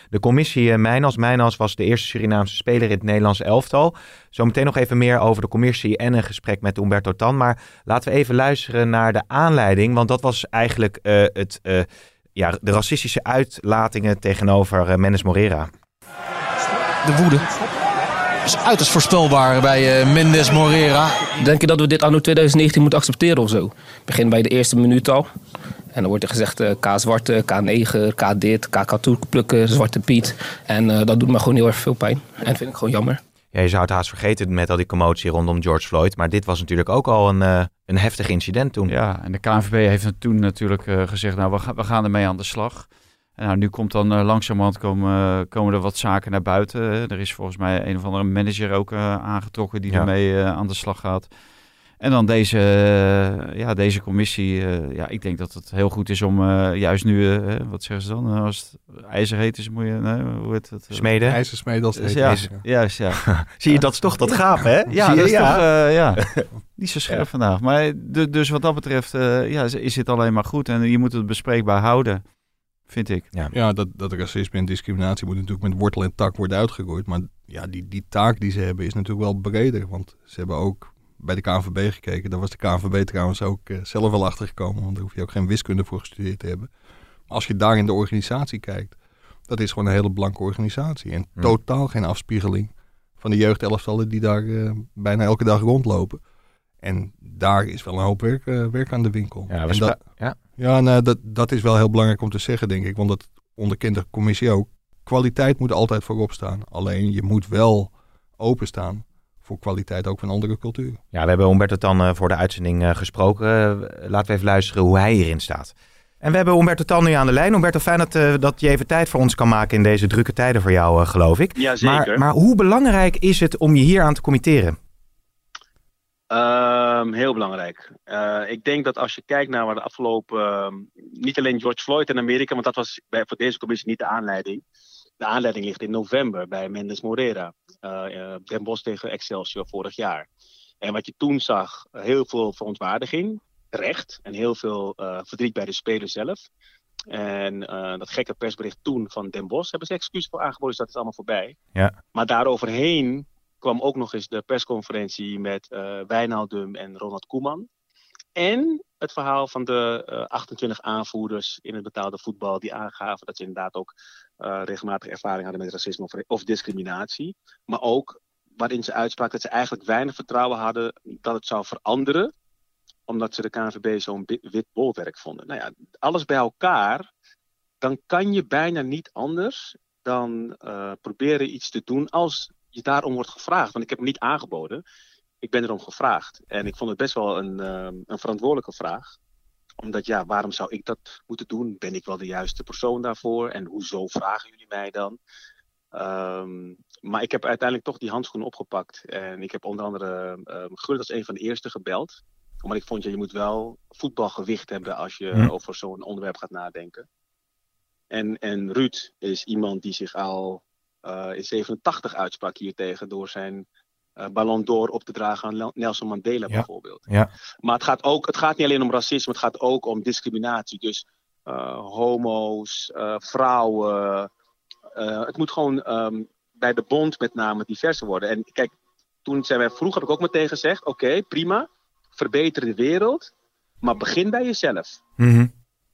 De commissie uh, Mijnas. Mijnas was de eerste Surinaamse speler in het Nederlandse elftal. Zometeen nog even meer over de commissie en een gesprek met Umberto Tan. Maar laten we even luisteren naar de aanleiding. Want dat was eigenlijk eh, het, eh, ja, de racistische uitlatingen tegenover uh, Mendes Morera. De woede is uiterst voorspelbaar bij uh, Mendes Morera. Denk je dat we dit anno 2019 moeten accepteren of zo? Begin bij de eerste minuut al. En dan wordt er gezegd uh, K-zwarte, K9, K dit, K plukken, Zwarte Piet. En uh, dat doet me gewoon heel erg veel pijn. En dat vind ik gewoon jammer. Ja, je zou het haast vergeten met al die commotie rondom George Floyd. Maar dit was natuurlijk ook al een, uh, een heftig incident toen. Ja, en de KNVB heeft toen natuurlijk uh, gezegd, nou we, ga, we gaan ermee aan de slag. En nou, nu komt dan uh, langzamerhand komen, komen er wat zaken naar buiten. Er is volgens mij een of andere manager ook aangetrokken die ja. ermee aan de slag gaat. En dan deze, uh, ja, deze commissie. Uh, ja, ik denk dat het heel goed is om uh, juist nu, wat zeggen ze dan? Als het ijzer heet is, moet je, nee, hoe heet het? Smeden. IJzersmeden als het heet. Ja, juist, ja. Zie je, dat is toch dat gaaf, hè? Ja, Zie je? dat is ja. toch, uh, ja. niet zo scherp ja. vandaag. Maar dus wat dat betreft uh, ja, is het alleen maar goed. En je moet het bespreekbaar houden, vind ik. Ja, ja dat, dat racisme en discriminatie moet natuurlijk met wortel en tak worden uitgegooid. Maar ja, die, die taak die ze hebben is natuurlijk wel breder. Want ze hebben ook bij de KNVB gekeken. Daar was de KNVB trouwens ook uh, zelf wel achter gekomen. Want daar hoef je ook geen wiskunde voor gestudeerd te hebben. Maar als je daar in de organisatie kijkt. Dat is gewoon een hele blanke organisatie. En Hm. totaal geen afspiegeling van de jeugdelftallen die daar uh, bijna elke dag rondlopen. En daar is wel een hoop werk, eh, werk aan de winkel. Ja, we dat, ja. Ja nou, dat, dat is wel heel belangrijk om te zeggen, denk ik. Want dat onderkent de commissie ook. Kwaliteit moet altijd voorop staan. Alleen je moet wel openstaan voor kwaliteit ook van andere culturen. Ja, we hebben Humberto Tan eh, voor de uitzending eh, gesproken. Eh, laten we even luisteren hoe hij hierin staat. En we hebben Humberto Tan nu aan de lijn. Humberto, fijn dat, eh, dat je even tijd voor ons kan maken in deze drukke tijden voor jou, eh, geloof ik. Ja, zeker. Maar, maar hoe belangrijk is het om je hier aan te committeren? Ehm, heel belangrijk. Eh, ik denk dat als je kijkt naar waar de afgelopen, ehm, niet alleen George Floyd in Amerika, want dat was bij, voor deze commissie niet de aanleiding. De aanleiding ligt in november bij Mendes Morera. eh, Den Bosch tegen Excelsior vorig jaar. En wat je toen zag, heel veel verontwaardiging, terecht. En heel veel verdriet bij de speler zelf. En dat gekke persbericht toen van Den Bosch hebben ze excuus voor aangeboden, dus dat is allemaal voorbij. Ja. Maar daaroverheen kwam ook nog eens de persconferentie met eh Wijnaldum en Ronald Koeman. En het verhaal van de eh, 28 aanvoerders in het betaalde voetbal die aangaven dat ze inderdaad ook eh, regelmatig ervaring hadden met racisme of, discriminatie. Maar ook waarin ze uitspraken dat ze eigenlijk weinig vertrouwen hadden dat het zou veranderen omdat ze de KNVB zo'n wit bolwerk vonden. Nou ja, alles bij elkaar, dan kan je bijna niet anders dan eh, proberen iets te doen als je daarom wordt gevraagd. Want ik heb hem niet aangeboden, ik ben erom gevraagd. En ik vond het best wel een, eh, een verantwoordelijke vraag. Omdat ja, waarom zou ik dat moeten doen? Ben ik wel de juiste persoon daarvoor? En hoezo vragen jullie mij dan? Ehm, maar ik heb uiteindelijk toch die handschoenen opgepakt. En ik heb onder andere Gullit als een van de eerste gebeld. Omdat ik vond, ja, je moet wel voetbalgewicht hebben als je Hm. over zo'n onderwerp gaat nadenken. En, en Ruud is iemand die zich al eh, in 87 uitsprak hiertegen door zijn eh, Ballon d'Or op te dragen aan Nel- Nelson Mandela Ja. bijvoorbeeld. Ja. Maar het gaat, ook, het gaat niet alleen om racisme, het gaat ook om discriminatie. Dus eh, homo's, vrouwen. het moet gewoon ehm, bij de bond met name diverser worden. En kijk, toen zijn wij vroeg, heb ik ook meteen gezegd: oké, prima, verbeter de wereld, maar begin bij jezelf. Mhm.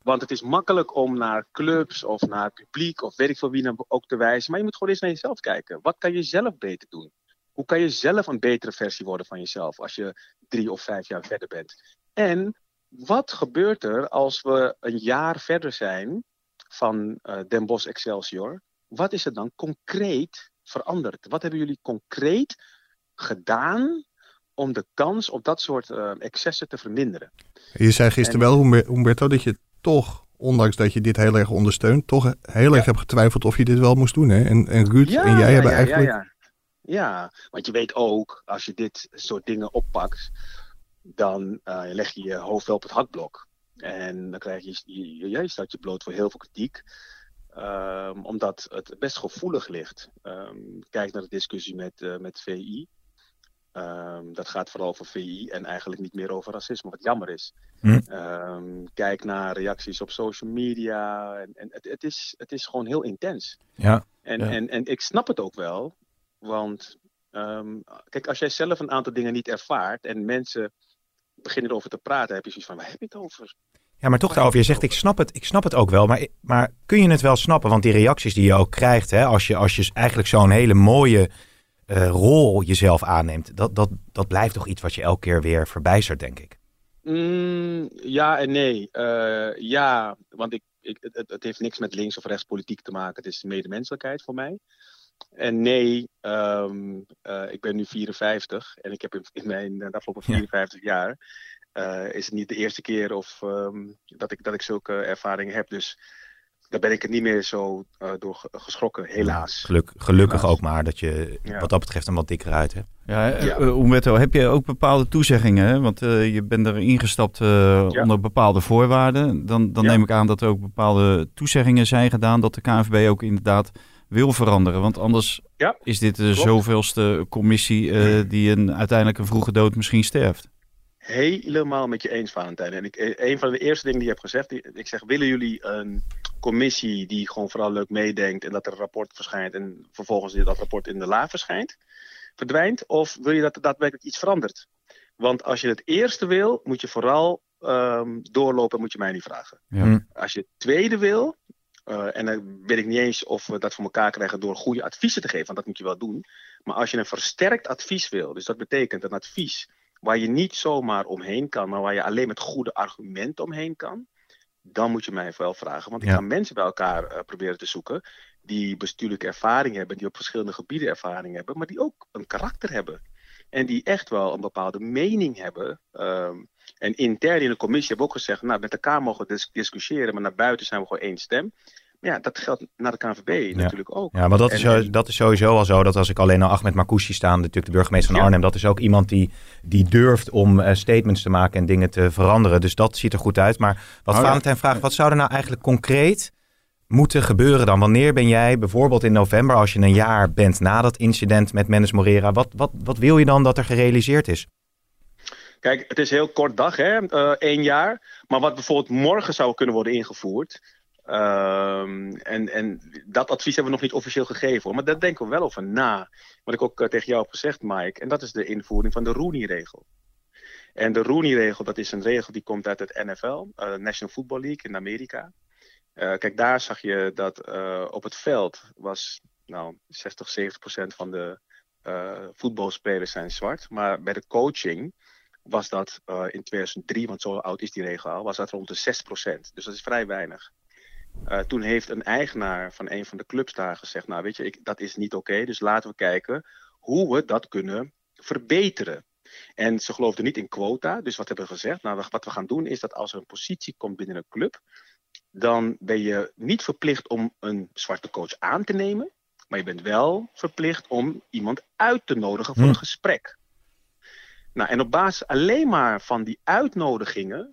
Want het is makkelijk om naar clubs of naar publiek of weet ik veel wie dan ook te wijzen. Maar je moet gewoon eens naar jezelf kijken. Wat kan je zelf beter doen? Hoe kan je zelf een betere versie worden van jezelf als je drie of vijf jaar verder bent? En wat gebeurt er als we een jaar verder zijn van eh, Den Bosch Excelsior? Wat is er dan concreet veranderd? Wat hebben jullie concreet gedaan om de kans op dat soort eh, excessen te verminderen? Je zei gisteren wel, Humber- Humberto, dat je toch, ondanks dat je dit heel erg ondersteunt, toch heel erg hebt getwijfeld of je dit wel moest doen. Hè? En, en Ruud en jij hebben eigenlijk... Ja, ja. ja, want je weet ook, als je dit soort dingen oppakt, dan eh, leg je je hoofd wel op het hakblok. En dan krijg je, je, je, je staat je bloot voor heel veel kritiek. Ehm, omdat het best gevoelig ligt. Ehm, kijk naar de discussie met, eh, met VI. Ehm, dat gaat vooral over VI en eigenlijk niet meer over racisme, wat jammer is. Hm. Ehm, kijk naar reacties op social media. En, en het, het, is, het is gewoon heel intens. Ja. En, Ja. en, en ik snap het ook wel. Want ehm, kijk, als jij zelf een aantal dingen niet ervaart en mensen beginnen erover te praten, heb je zoiets van, waar heb je het over? Ja, maar toch daarover. Je zegt, ik snap het, ik snap het ook wel. Maar, maar kun je het wel snappen? Want die reacties die je ook krijgt, hè, als, je, als je eigenlijk zo'n hele mooie eh, rol jezelf aanneemt, dat, dat, dat blijft toch iets wat je elke keer weer verbijstert, denk ik. Mm, ja en nee. Eh, ja, want ik, ik, het, het heeft niks met links of rechts politiek te maken. Het is medemenselijkheid voor mij. En nee, ehm, eh, ik ben nu 54 en ik heb in, in mijn de afgelopen 54 jaar is het niet de eerste keer of, ehm, dat, ik, dat ik zulke ervaringen heb. Dus daar ben ik het niet meer zo eh, door ge- geschrokken, helaas. Geluk, gelukkig ook maar dat je Ja. wat dat betreft een wat dikker uit hebt. Ja, eh, Ja. eh, Humberto, heb je ook bepaalde toezeggingen? hè? Want eh, je bent er ingestapt eh, Ja. onder bepaalde voorwaarden. Dan, dan Ja. neem ik aan dat er ook bepaalde toezeggingen zijn gedaan dat de KNVB ook inderdaad wil veranderen. Want anders Ja, is dit de klopt. zoveelste commissie eh, die een, uiteindelijk een vroege dood misschien sterft. Helemaal met je eens, Valentijn. En ik, een van de eerste dingen die je hebt gezegd, ik zeg, willen jullie een commissie die gewoon vooral leuk meedenkt en dat er een rapport verschijnt en vervolgens dat rapport in de la verschijnt, verdwijnt? Of wil je dat er daadwerkelijk iets verandert? Want als je het eerste wil, moet je vooral ehm, doorlopen, moet je mij niet vragen. Ja. Hm. Als je het tweede wil, eh, en dan weet ik niet eens of we dat voor elkaar krijgen door goede adviezen te geven, want dat moet je wel doen. Maar als je een versterkt advies wil, dus dat betekent een advies waar je niet zomaar omheen kan, maar waar je alleen met goede argumenten omheen kan, dan moet je mij wel vragen. Want ik Ja. ga mensen bij elkaar eh, proberen te zoeken die bestuurlijke ervaring hebben, die op verschillende gebieden ervaring hebben, maar die ook een karakter hebben. En die echt wel een bepaalde mening hebben. Ehm, en intern in de commissie hebben we ook gezegd, nou, met elkaar mogen we dis- discussiëren, maar naar buiten zijn we gewoon één stem. Ja, dat geldt naar de KNVB natuurlijk ook. Ja, maar dat, En- is, en- dat is sowieso al zo dat als ik alleen al Ahmed Marcouchi sta, natuurlijk de burgemeester van Ja. Arnhem, dat is ook iemand die, die durft om eh, statements te maken en dingen te veranderen. Dus dat ziet er goed uit. Maar wat Oh ja. Valentijn vraagt, wat zou er nou eigenlijk concreet moeten gebeuren dan? Wanneer ben jij bijvoorbeeld in november, als je een jaar bent na dat incident met Mendes Morera, wat, wat, wat wil je dan dat er gerealiseerd is? Kijk, het is een heel kort dag, hè? eh, één jaar. Maar wat bijvoorbeeld morgen zou kunnen worden ingevoerd. Ehm, en, en dat advies hebben we nog niet officieel gegeven. Hoor, maar daar denken we wel over na. Wat ik ook eh, tegen jou heb gezegd, Mike. En dat is de invoering van de Rooney-regel. En de Rooney-regel, dat is een regel die komt uit het NFL, eh, National Football League in Amerika. Eh, kijk, daar zag je dat op het veld was nou, 60, 70 procent van de voetbalspelers zijn zwart. Maar bij de coaching was dat in 2003, want zo oud is die regel al, was dat rond de 6 procent. Dus dat is vrij weinig. Eh, toen heeft een eigenaar van een van de clubs daar gezegd, nou weet je, ik, dat is niet oké, dus laten we kijken hoe we dat kunnen verbeteren. En ze geloofden niet in quota, dus wat hebben we gezegd? Nou, wat we gaan doen is dat als er een positie komt binnen een club, dan ben je niet verplicht om een zwarte coach aan te nemen, maar je bent wel verplicht om iemand uit te nodigen voor Hm. een gesprek. Nou, en op basis alleen maar van die uitnodigingen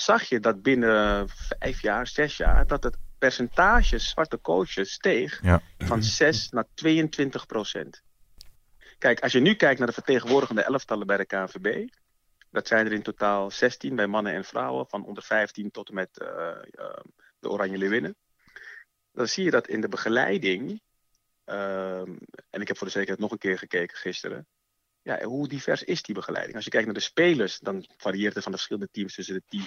zag je dat binnen vijf jaar, zes jaar, dat het percentage zwarte coaches steeg Ja. van 6 naar 22 procent. Kijk, als je nu kijkt naar de vertegenwoordigende elftallen bij de KNVB, dat zijn er in totaal 16 bij mannen en vrouwen, van onder 15 tot en met eh, eh, de Oranje Leeuwinnen. Dan zie je dat in de begeleiding, ehm, en ik heb voor de zekerheid nog een keer gekeken gisteren, ja, hoe divers is die begeleiding? Als je kijkt naar de spelers, dan varieert het van de verschillende teams tussen de 10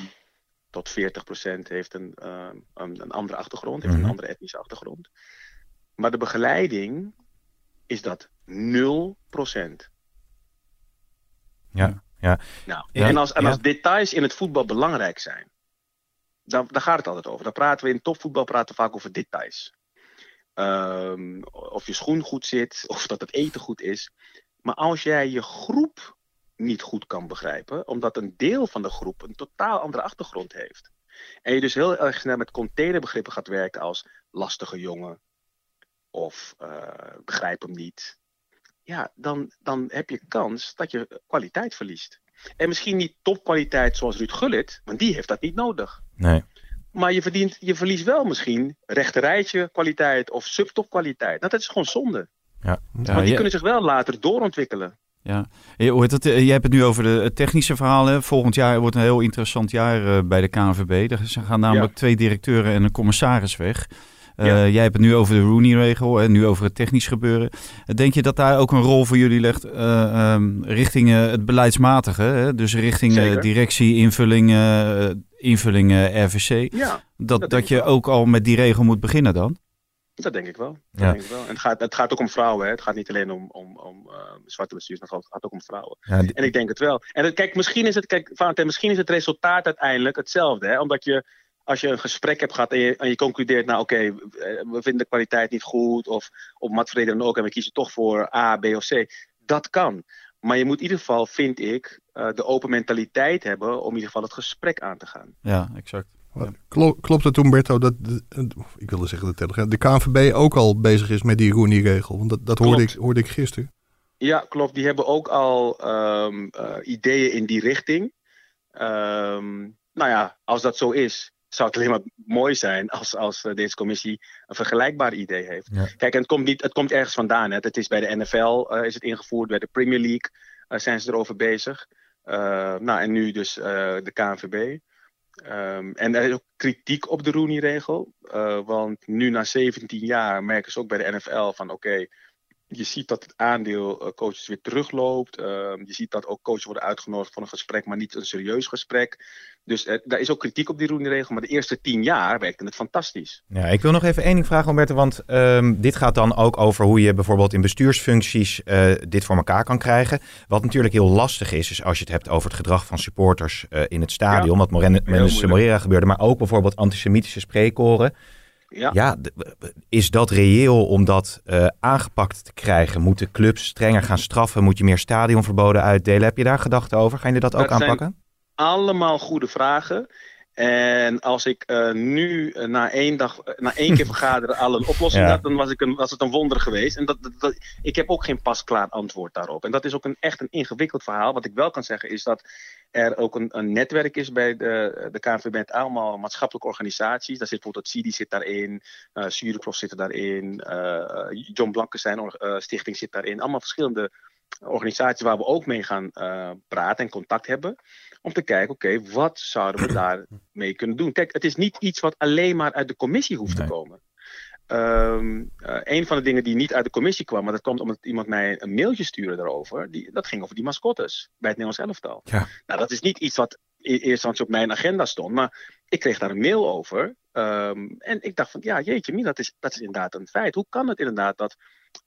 tot 40 procent heeft een, eh, een, een andere achtergrond, heeft Mhm. een andere etnische achtergrond. Maar de begeleiding is dat 0 procent. Ja, ja. Nou, Ja, en, als, en ja. als details in het voetbal belangrijk zijn, dan, daar gaat het altijd over. Dan praten we in topvoetbal praten we vaak over details. Ehm, of je schoen goed zit, of dat het eten goed is. Maar als jij je groep niet goed kan begrijpen, omdat een deel van de groep een totaal andere achtergrond heeft. En je dus heel erg snel met containerbegrippen gaat werken als lastige jongen of eh, begrijp hem niet. Ja, dan, dan heb je kans dat je kwaliteit verliest. En misschien niet topkwaliteit zoals Ruud Gullit, want die heeft dat niet nodig. Nee. Maar je, verdient, je verliest wel misschien rechterrijtje kwaliteit of subtopkwaliteit. Nou, dat is gewoon zonde. Ja. Want die kunnen zich wel later doorontwikkelen. Ja, hoe heet het? Jij hebt het nu over de technische verhalen. Volgend jaar wordt een heel interessant jaar bij de KNVB. Er gaan namelijk twee directeuren en een commissaris weg. Ja. Jij hebt het nu over de Rooney-regel en nu over het technisch gebeuren. Eh, Denk je dat daar ook een rol voor jullie legt eh, ehm, richting eh, het beleidsmatige? Hè? Dus richting directie, invulling, invulling RVC. Ja, dat dat je wel. ook al met die regel moet beginnen dan? Dat denk ik wel. Dat Ja. denk ik wel. En het gaat, het gaat ook om vrouwen. Hè. Het gaat niet alleen om, om, om eh, zwarte bestuurders, het gaat ook om vrouwen. Ja, die- En ik denk het wel. En het- kijk, misschien is het, kijk, Valentijn, misschien is het resultaat uiteindelijk hetzelfde. Hè? Omdat je, als je een gesprek hebt gehad en je, en je concludeert, nou oké, eh, we vinden de kwaliteit niet goed, of op wat dan ook, en we kiezen toch voor A, B of C. Dat kan. Maar je moet in ieder geval, vind ik, eh, de open mentaliteit hebben om in ieder geval het gesprek aan te gaan. Ja, exact. Klo- Klopt het, Umberto, dat, de- ik wilde zeggen de Telegraaf, de KNVB ook al bezig is met die Rooney-regel? Want dat, dat hoorde, ik, hoorde ik gisteren. Ja, klopt. Die hebben ook al ehm, eh, ideeën in die richting. Ehm, nou ja, als dat zo is, zou het alleen maar mooi zijn als, als eh, deze commissie een vergelijkbaar idee heeft. Ja. Kijk, en het komt, niet, het komt ergens vandaan. Hè. Het is bij de NFL eh, is het ingevoerd, bij de Premier League zijn ze erover bezig. Eh, nou, en nu dus eh, de KNVB. Ehm, en er is ook kritiek op de Rooney-regel. eh, want nu na 17 jaar merken ze ook bij de NFL van oké, je ziet dat het aandeel uh, coaches weer terugloopt. Uh, je ziet dat ook coaches worden uitgenodigd voor een gesprek, maar niet een serieus gesprek. Dus uh, daar is ook kritiek op die roeniregel. Maar de eerste tien jaar werkte het fantastisch. Ja, ik wil nog even één ding vragen, Roberto. Want um, dit gaat dan ook over hoe je bijvoorbeeld in bestuursfuncties eh, dit voor elkaar kan krijgen. Wat natuurlijk heel lastig is, is als je het hebt over het gedrag van supporters in het stadion. Ja, wat Mendes Morera gebeurde. Maar ook bijvoorbeeld antisemitische spreekkoren. Ja, ja is dat reëel om dat uh, aangepakt te krijgen? Moeten clubs strenger gaan straffen? Moet je meer stadionverboden uitdelen? Heb je daar gedachten over? Gaan jullie dat, dat ook aanpakken? allemaal goede vragen. En als ik uh, nu uh, na één dag, uh, na één keer vergaderen al een oplossing ja. had, dan was, ik een, was het een wonder geweest. En dat, dat, dat, ik heb ook geen pasklaar antwoord daarop. En dat is ook een, echt een ingewikkeld verhaal. Wat ik wel kan zeggen is dat er ook een, een netwerk is bij de, de KNVB met allemaal maatschappelijke organisaties. Daar zit bijvoorbeeld CIDI zit daarin, uh, Zurenprof zit daarin, John Blankenstein Stichting zit daarin. Allemaal verschillende organisaties waar we ook mee gaan praten en contact hebben om te kijken, oké, okay, wat zouden we daarmee kunnen doen? Kijk, het is niet iets wat alleen maar uit de commissie hoeft nee. te komen. Um, uh, een van de dingen die niet uit de commissie kwam, maar dat komt omdat iemand mij een mailtje stuurde daarover, die, dat ging over die mascottes bij het Nederlands elftal. Ja. Nou, dat is niet iets wat in eerste instantie op mijn agenda stond, maar ik kreeg daar een mail over. Um, en ik dacht van, ja, jeetje, dat is, dat is inderdaad een feit. Hoe kan het inderdaad dat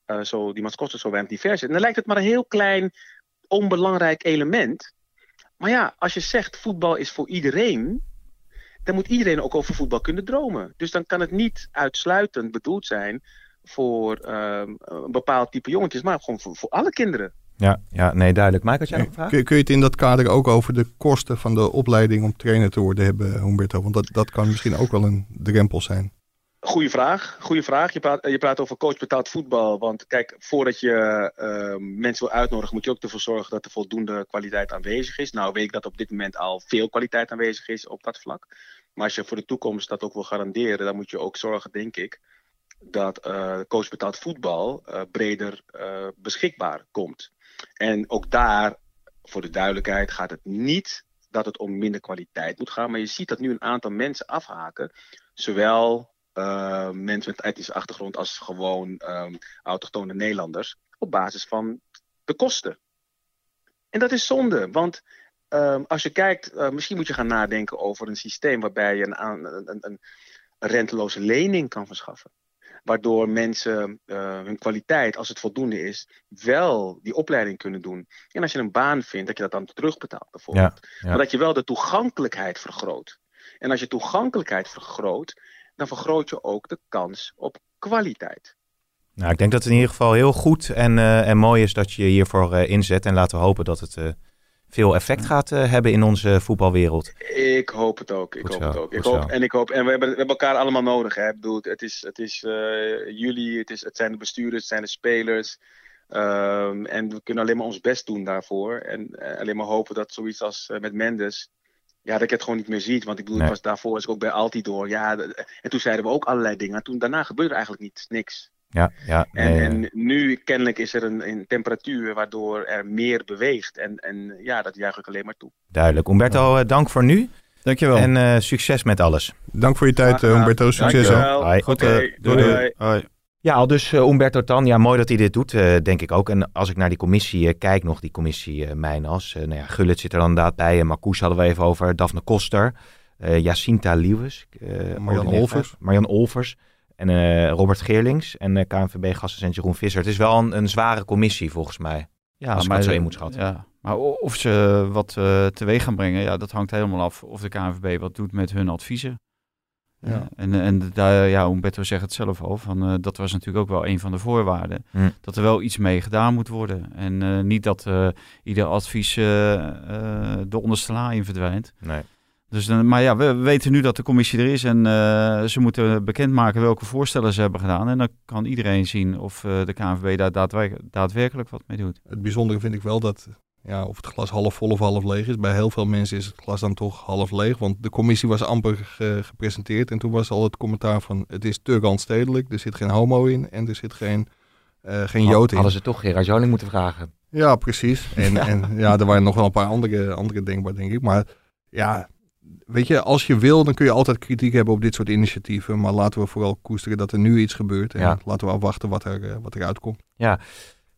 uh, zo, die mascottes zo weinig divers zijn? En dan lijkt het maar een heel klein, onbelangrijk element. Maar ja, als je zegt voetbal is voor iedereen, dan moet iedereen ook over voetbal kunnen dromen. Dus dan kan het niet uitsluitend bedoeld zijn voor um, een bepaald type jongetjes, maar gewoon voor, voor alle kinderen. Ja, ja, nee, duidelijk. Mike, had jij nog een vraag? Kun, kun, je het in dat kader ook over de kosten van de opleiding om trainer te worden hebben, Humberto? Want dat, dat kan misschien ook wel een drempel zijn. Goeie vraag. Goeie vraag. Je praat, je praat over coach betaald voetbal. Want kijk, voordat je uh, mensen wil uitnodigen, moet je ook ervoor zorgen dat er voldoende kwaliteit aanwezig is. Nou weet ik dat op dit moment al veel kwaliteit aanwezig is op dat vlak. Maar als je voor de toekomst dat ook wil garanderen, dan moet je ook zorgen, denk ik, dat uh, coach betaald voetbal uh, breder uh, beschikbaar komt. En ook daar, voor de duidelijkheid, gaat het niet dat het om minder kwaliteit moet gaan. Maar je ziet dat nu een aantal mensen afhaken. Zowel uh, mensen met etnische achtergrond als gewoon um, autochtone Nederlanders op basis van de kosten. En dat is zonde, want um, als je kijkt, uh, misschien moet je gaan nadenken over een systeem waarbij je een, een, een, renteloze lening kan verschaffen. Waardoor mensen uh, hun kwaliteit, als het voldoende is, wel die opleiding kunnen doen. En als je een baan vindt, dat je dat dan terugbetaalt bijvoorbeeld. Ja, ja. Maar dat je wel de toegankelijkheid vergroot. En als je toegankelijkheid vergroot, dan vergroot je ook de kans op kwaliteit. Nou, ik denk dat het in ieder geval heel goed en, uh, en mooi is dat je je hiervoor uh, inzet. En laten we hopen dat het uh, veel effect gaat hebben in onze voetbalwereld. Ik hoop het ook. Ik Goed hoop zo, het ook. Ik hoop, en ik hoop, en we hebben, we hebben elkaar allemaal nodig. Hè. Ik bedoel, het is, het is jullie, het, is, het zijn de bestuurders, het zijn de spelers. Um, en we kunnen alleen maar ons best doen daarvoor. En alleen maar hopen dat zoiets als met Mendes ja, dat ik het gewoon niet meer ziet. Want ik bedoel, Nee. ik was daarvoor was ik ook bij Altidor. Ja, en toen zeiden we ook allerlei dingen. En toen, daarna gebeurde er eigenlijk niet, niks. Ja, ja. En, nee, en nu kennelijk is er een, een temperatuur waardoor er meer beweegt. En, en ja, dat juich ik alleen maar toe. duidelijk. Umberto, eh, dank voor nu. Dankjewel. En eh, succes met alles. Dank voor je tijd, Graag gedaan. uh, Humberto. Succes. Dankjewel. Hoi. Goed, eh, doei, doei. Hoi. Ja, al dus eh, Umberto Tan. Ja, mooi dat hij dit doet, eh, denk ik ook. En als ik naar die commissie eh, kijk nog, die commissie Mijnas. nou ja, Gullit zit er dan inderdaad bij. En Marcouch hadden we even over. Daphne Koster. Jacinta eh, Marjan Olvers. Marjan Olvers. En Robert Geerlings. En eh KNVB-gastassistent Jeroen Visser. Het is wel een, een zware commissie volgens mij. Ja, als ik het zo in moet schatten. Ja, maar of ze wat teweeg gaan brengen, ja, dat hangt helemaal af of de KNVB wat doet met hun adviezen. Ja. Ja. En, en daar, ja, Umberto zegt het zelf al, van, eh, dat was natuurlijk ook wel een van de voorwaarden. Hm. Dat er wel iets mee gedaan moet worden. En eh, niet dat eh, ieder advies eh, eh, de onderste la in verdwijnt. Nee. Dus, dan- maar ja, we, we weten nu dat de commissie er is en eh, ze moeten bekendmaken welke voorstellen ze hebben gedaan. En dan kan iedereen zien of eh, de KNVB daar daadwerkelijk, daadwerkelijk wat mee doet. Het bijzondere vind ik wel dat, ja, of het glas half vol of half leeg is. Bij heel veel mensen is het glas dan toch half leeg. Want de commissie was amper ge- gepresenteerd. En toen was al het commentaar van, het is te randstedelijk. Er zit geen homo in en er zit geen, eh, geen jood in. Hadden ze toch Gerard Joling moeten vragen. Ja, precies. En ja. en ja, er waren nog wel een paar andere, andere denkbaar, denk ik. Maar ja, weet je, als je wil, dan kun je altijd kritiek hebben op dit soort initiatieven. Maar laten we vooral koesteren dat er nu iets gebeurt. En Ja. laten we afwachten wat er, eh, wat er uitkomt. Ja.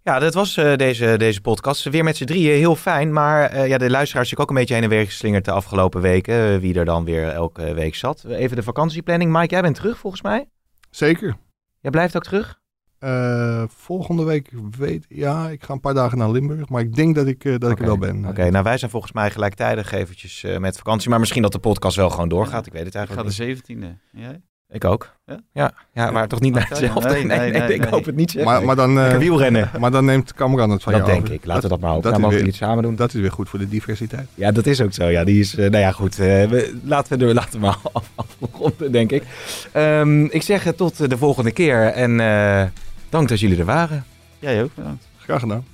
Ja, dat was eh, deze, deze podcast. Weer met z'n drieën, heel fijn. Maar eh, ja, de luisteraars zijn ook een beetje heen en weer geslingerd de afgelopen weken. eh, wie er dan weer elke week zat. Even de vakantieplanning. Mike, jij bent terug volgens mij? Zeker. Jij blijft ook terug? Eh, volgende week weet ja, ik ga een paar dagen naar Limburg. Maar ik denk dat ik, eh, dat ik er wel ben. Oké, nou wij zijn volgens mij gelijktijdig eventjes eh, met vakantie. Maar misschien dat de podcast wel gewoon doorgaat. Ik weet het Ik ga eigenlijk de niet. 17e. Jij? Ik ook. Ja? Ja, ja maar toch niet naar hetzelfde. Nee, nee, nee, nee, ik nee. hoop het niet. zeg. Maar, maar, dan, eh, wielrennen. maar dan neemt Cameron het van Dat jou denk over. ik. Laten we dat maar hopen. dat Dan is mogen we weer- iets samen doen. Dat is weer goed voor de diversiteit. Ja, dat is ook zo. Ja, die is, eh, nou ja, goed. eh, we, laten we er laten we maar af- afronden, denk ik. Ehm, ik zeg tot de volgende keer en eh, dank dat jullie er waren. Jij ook, bedankt. Graag gedaan.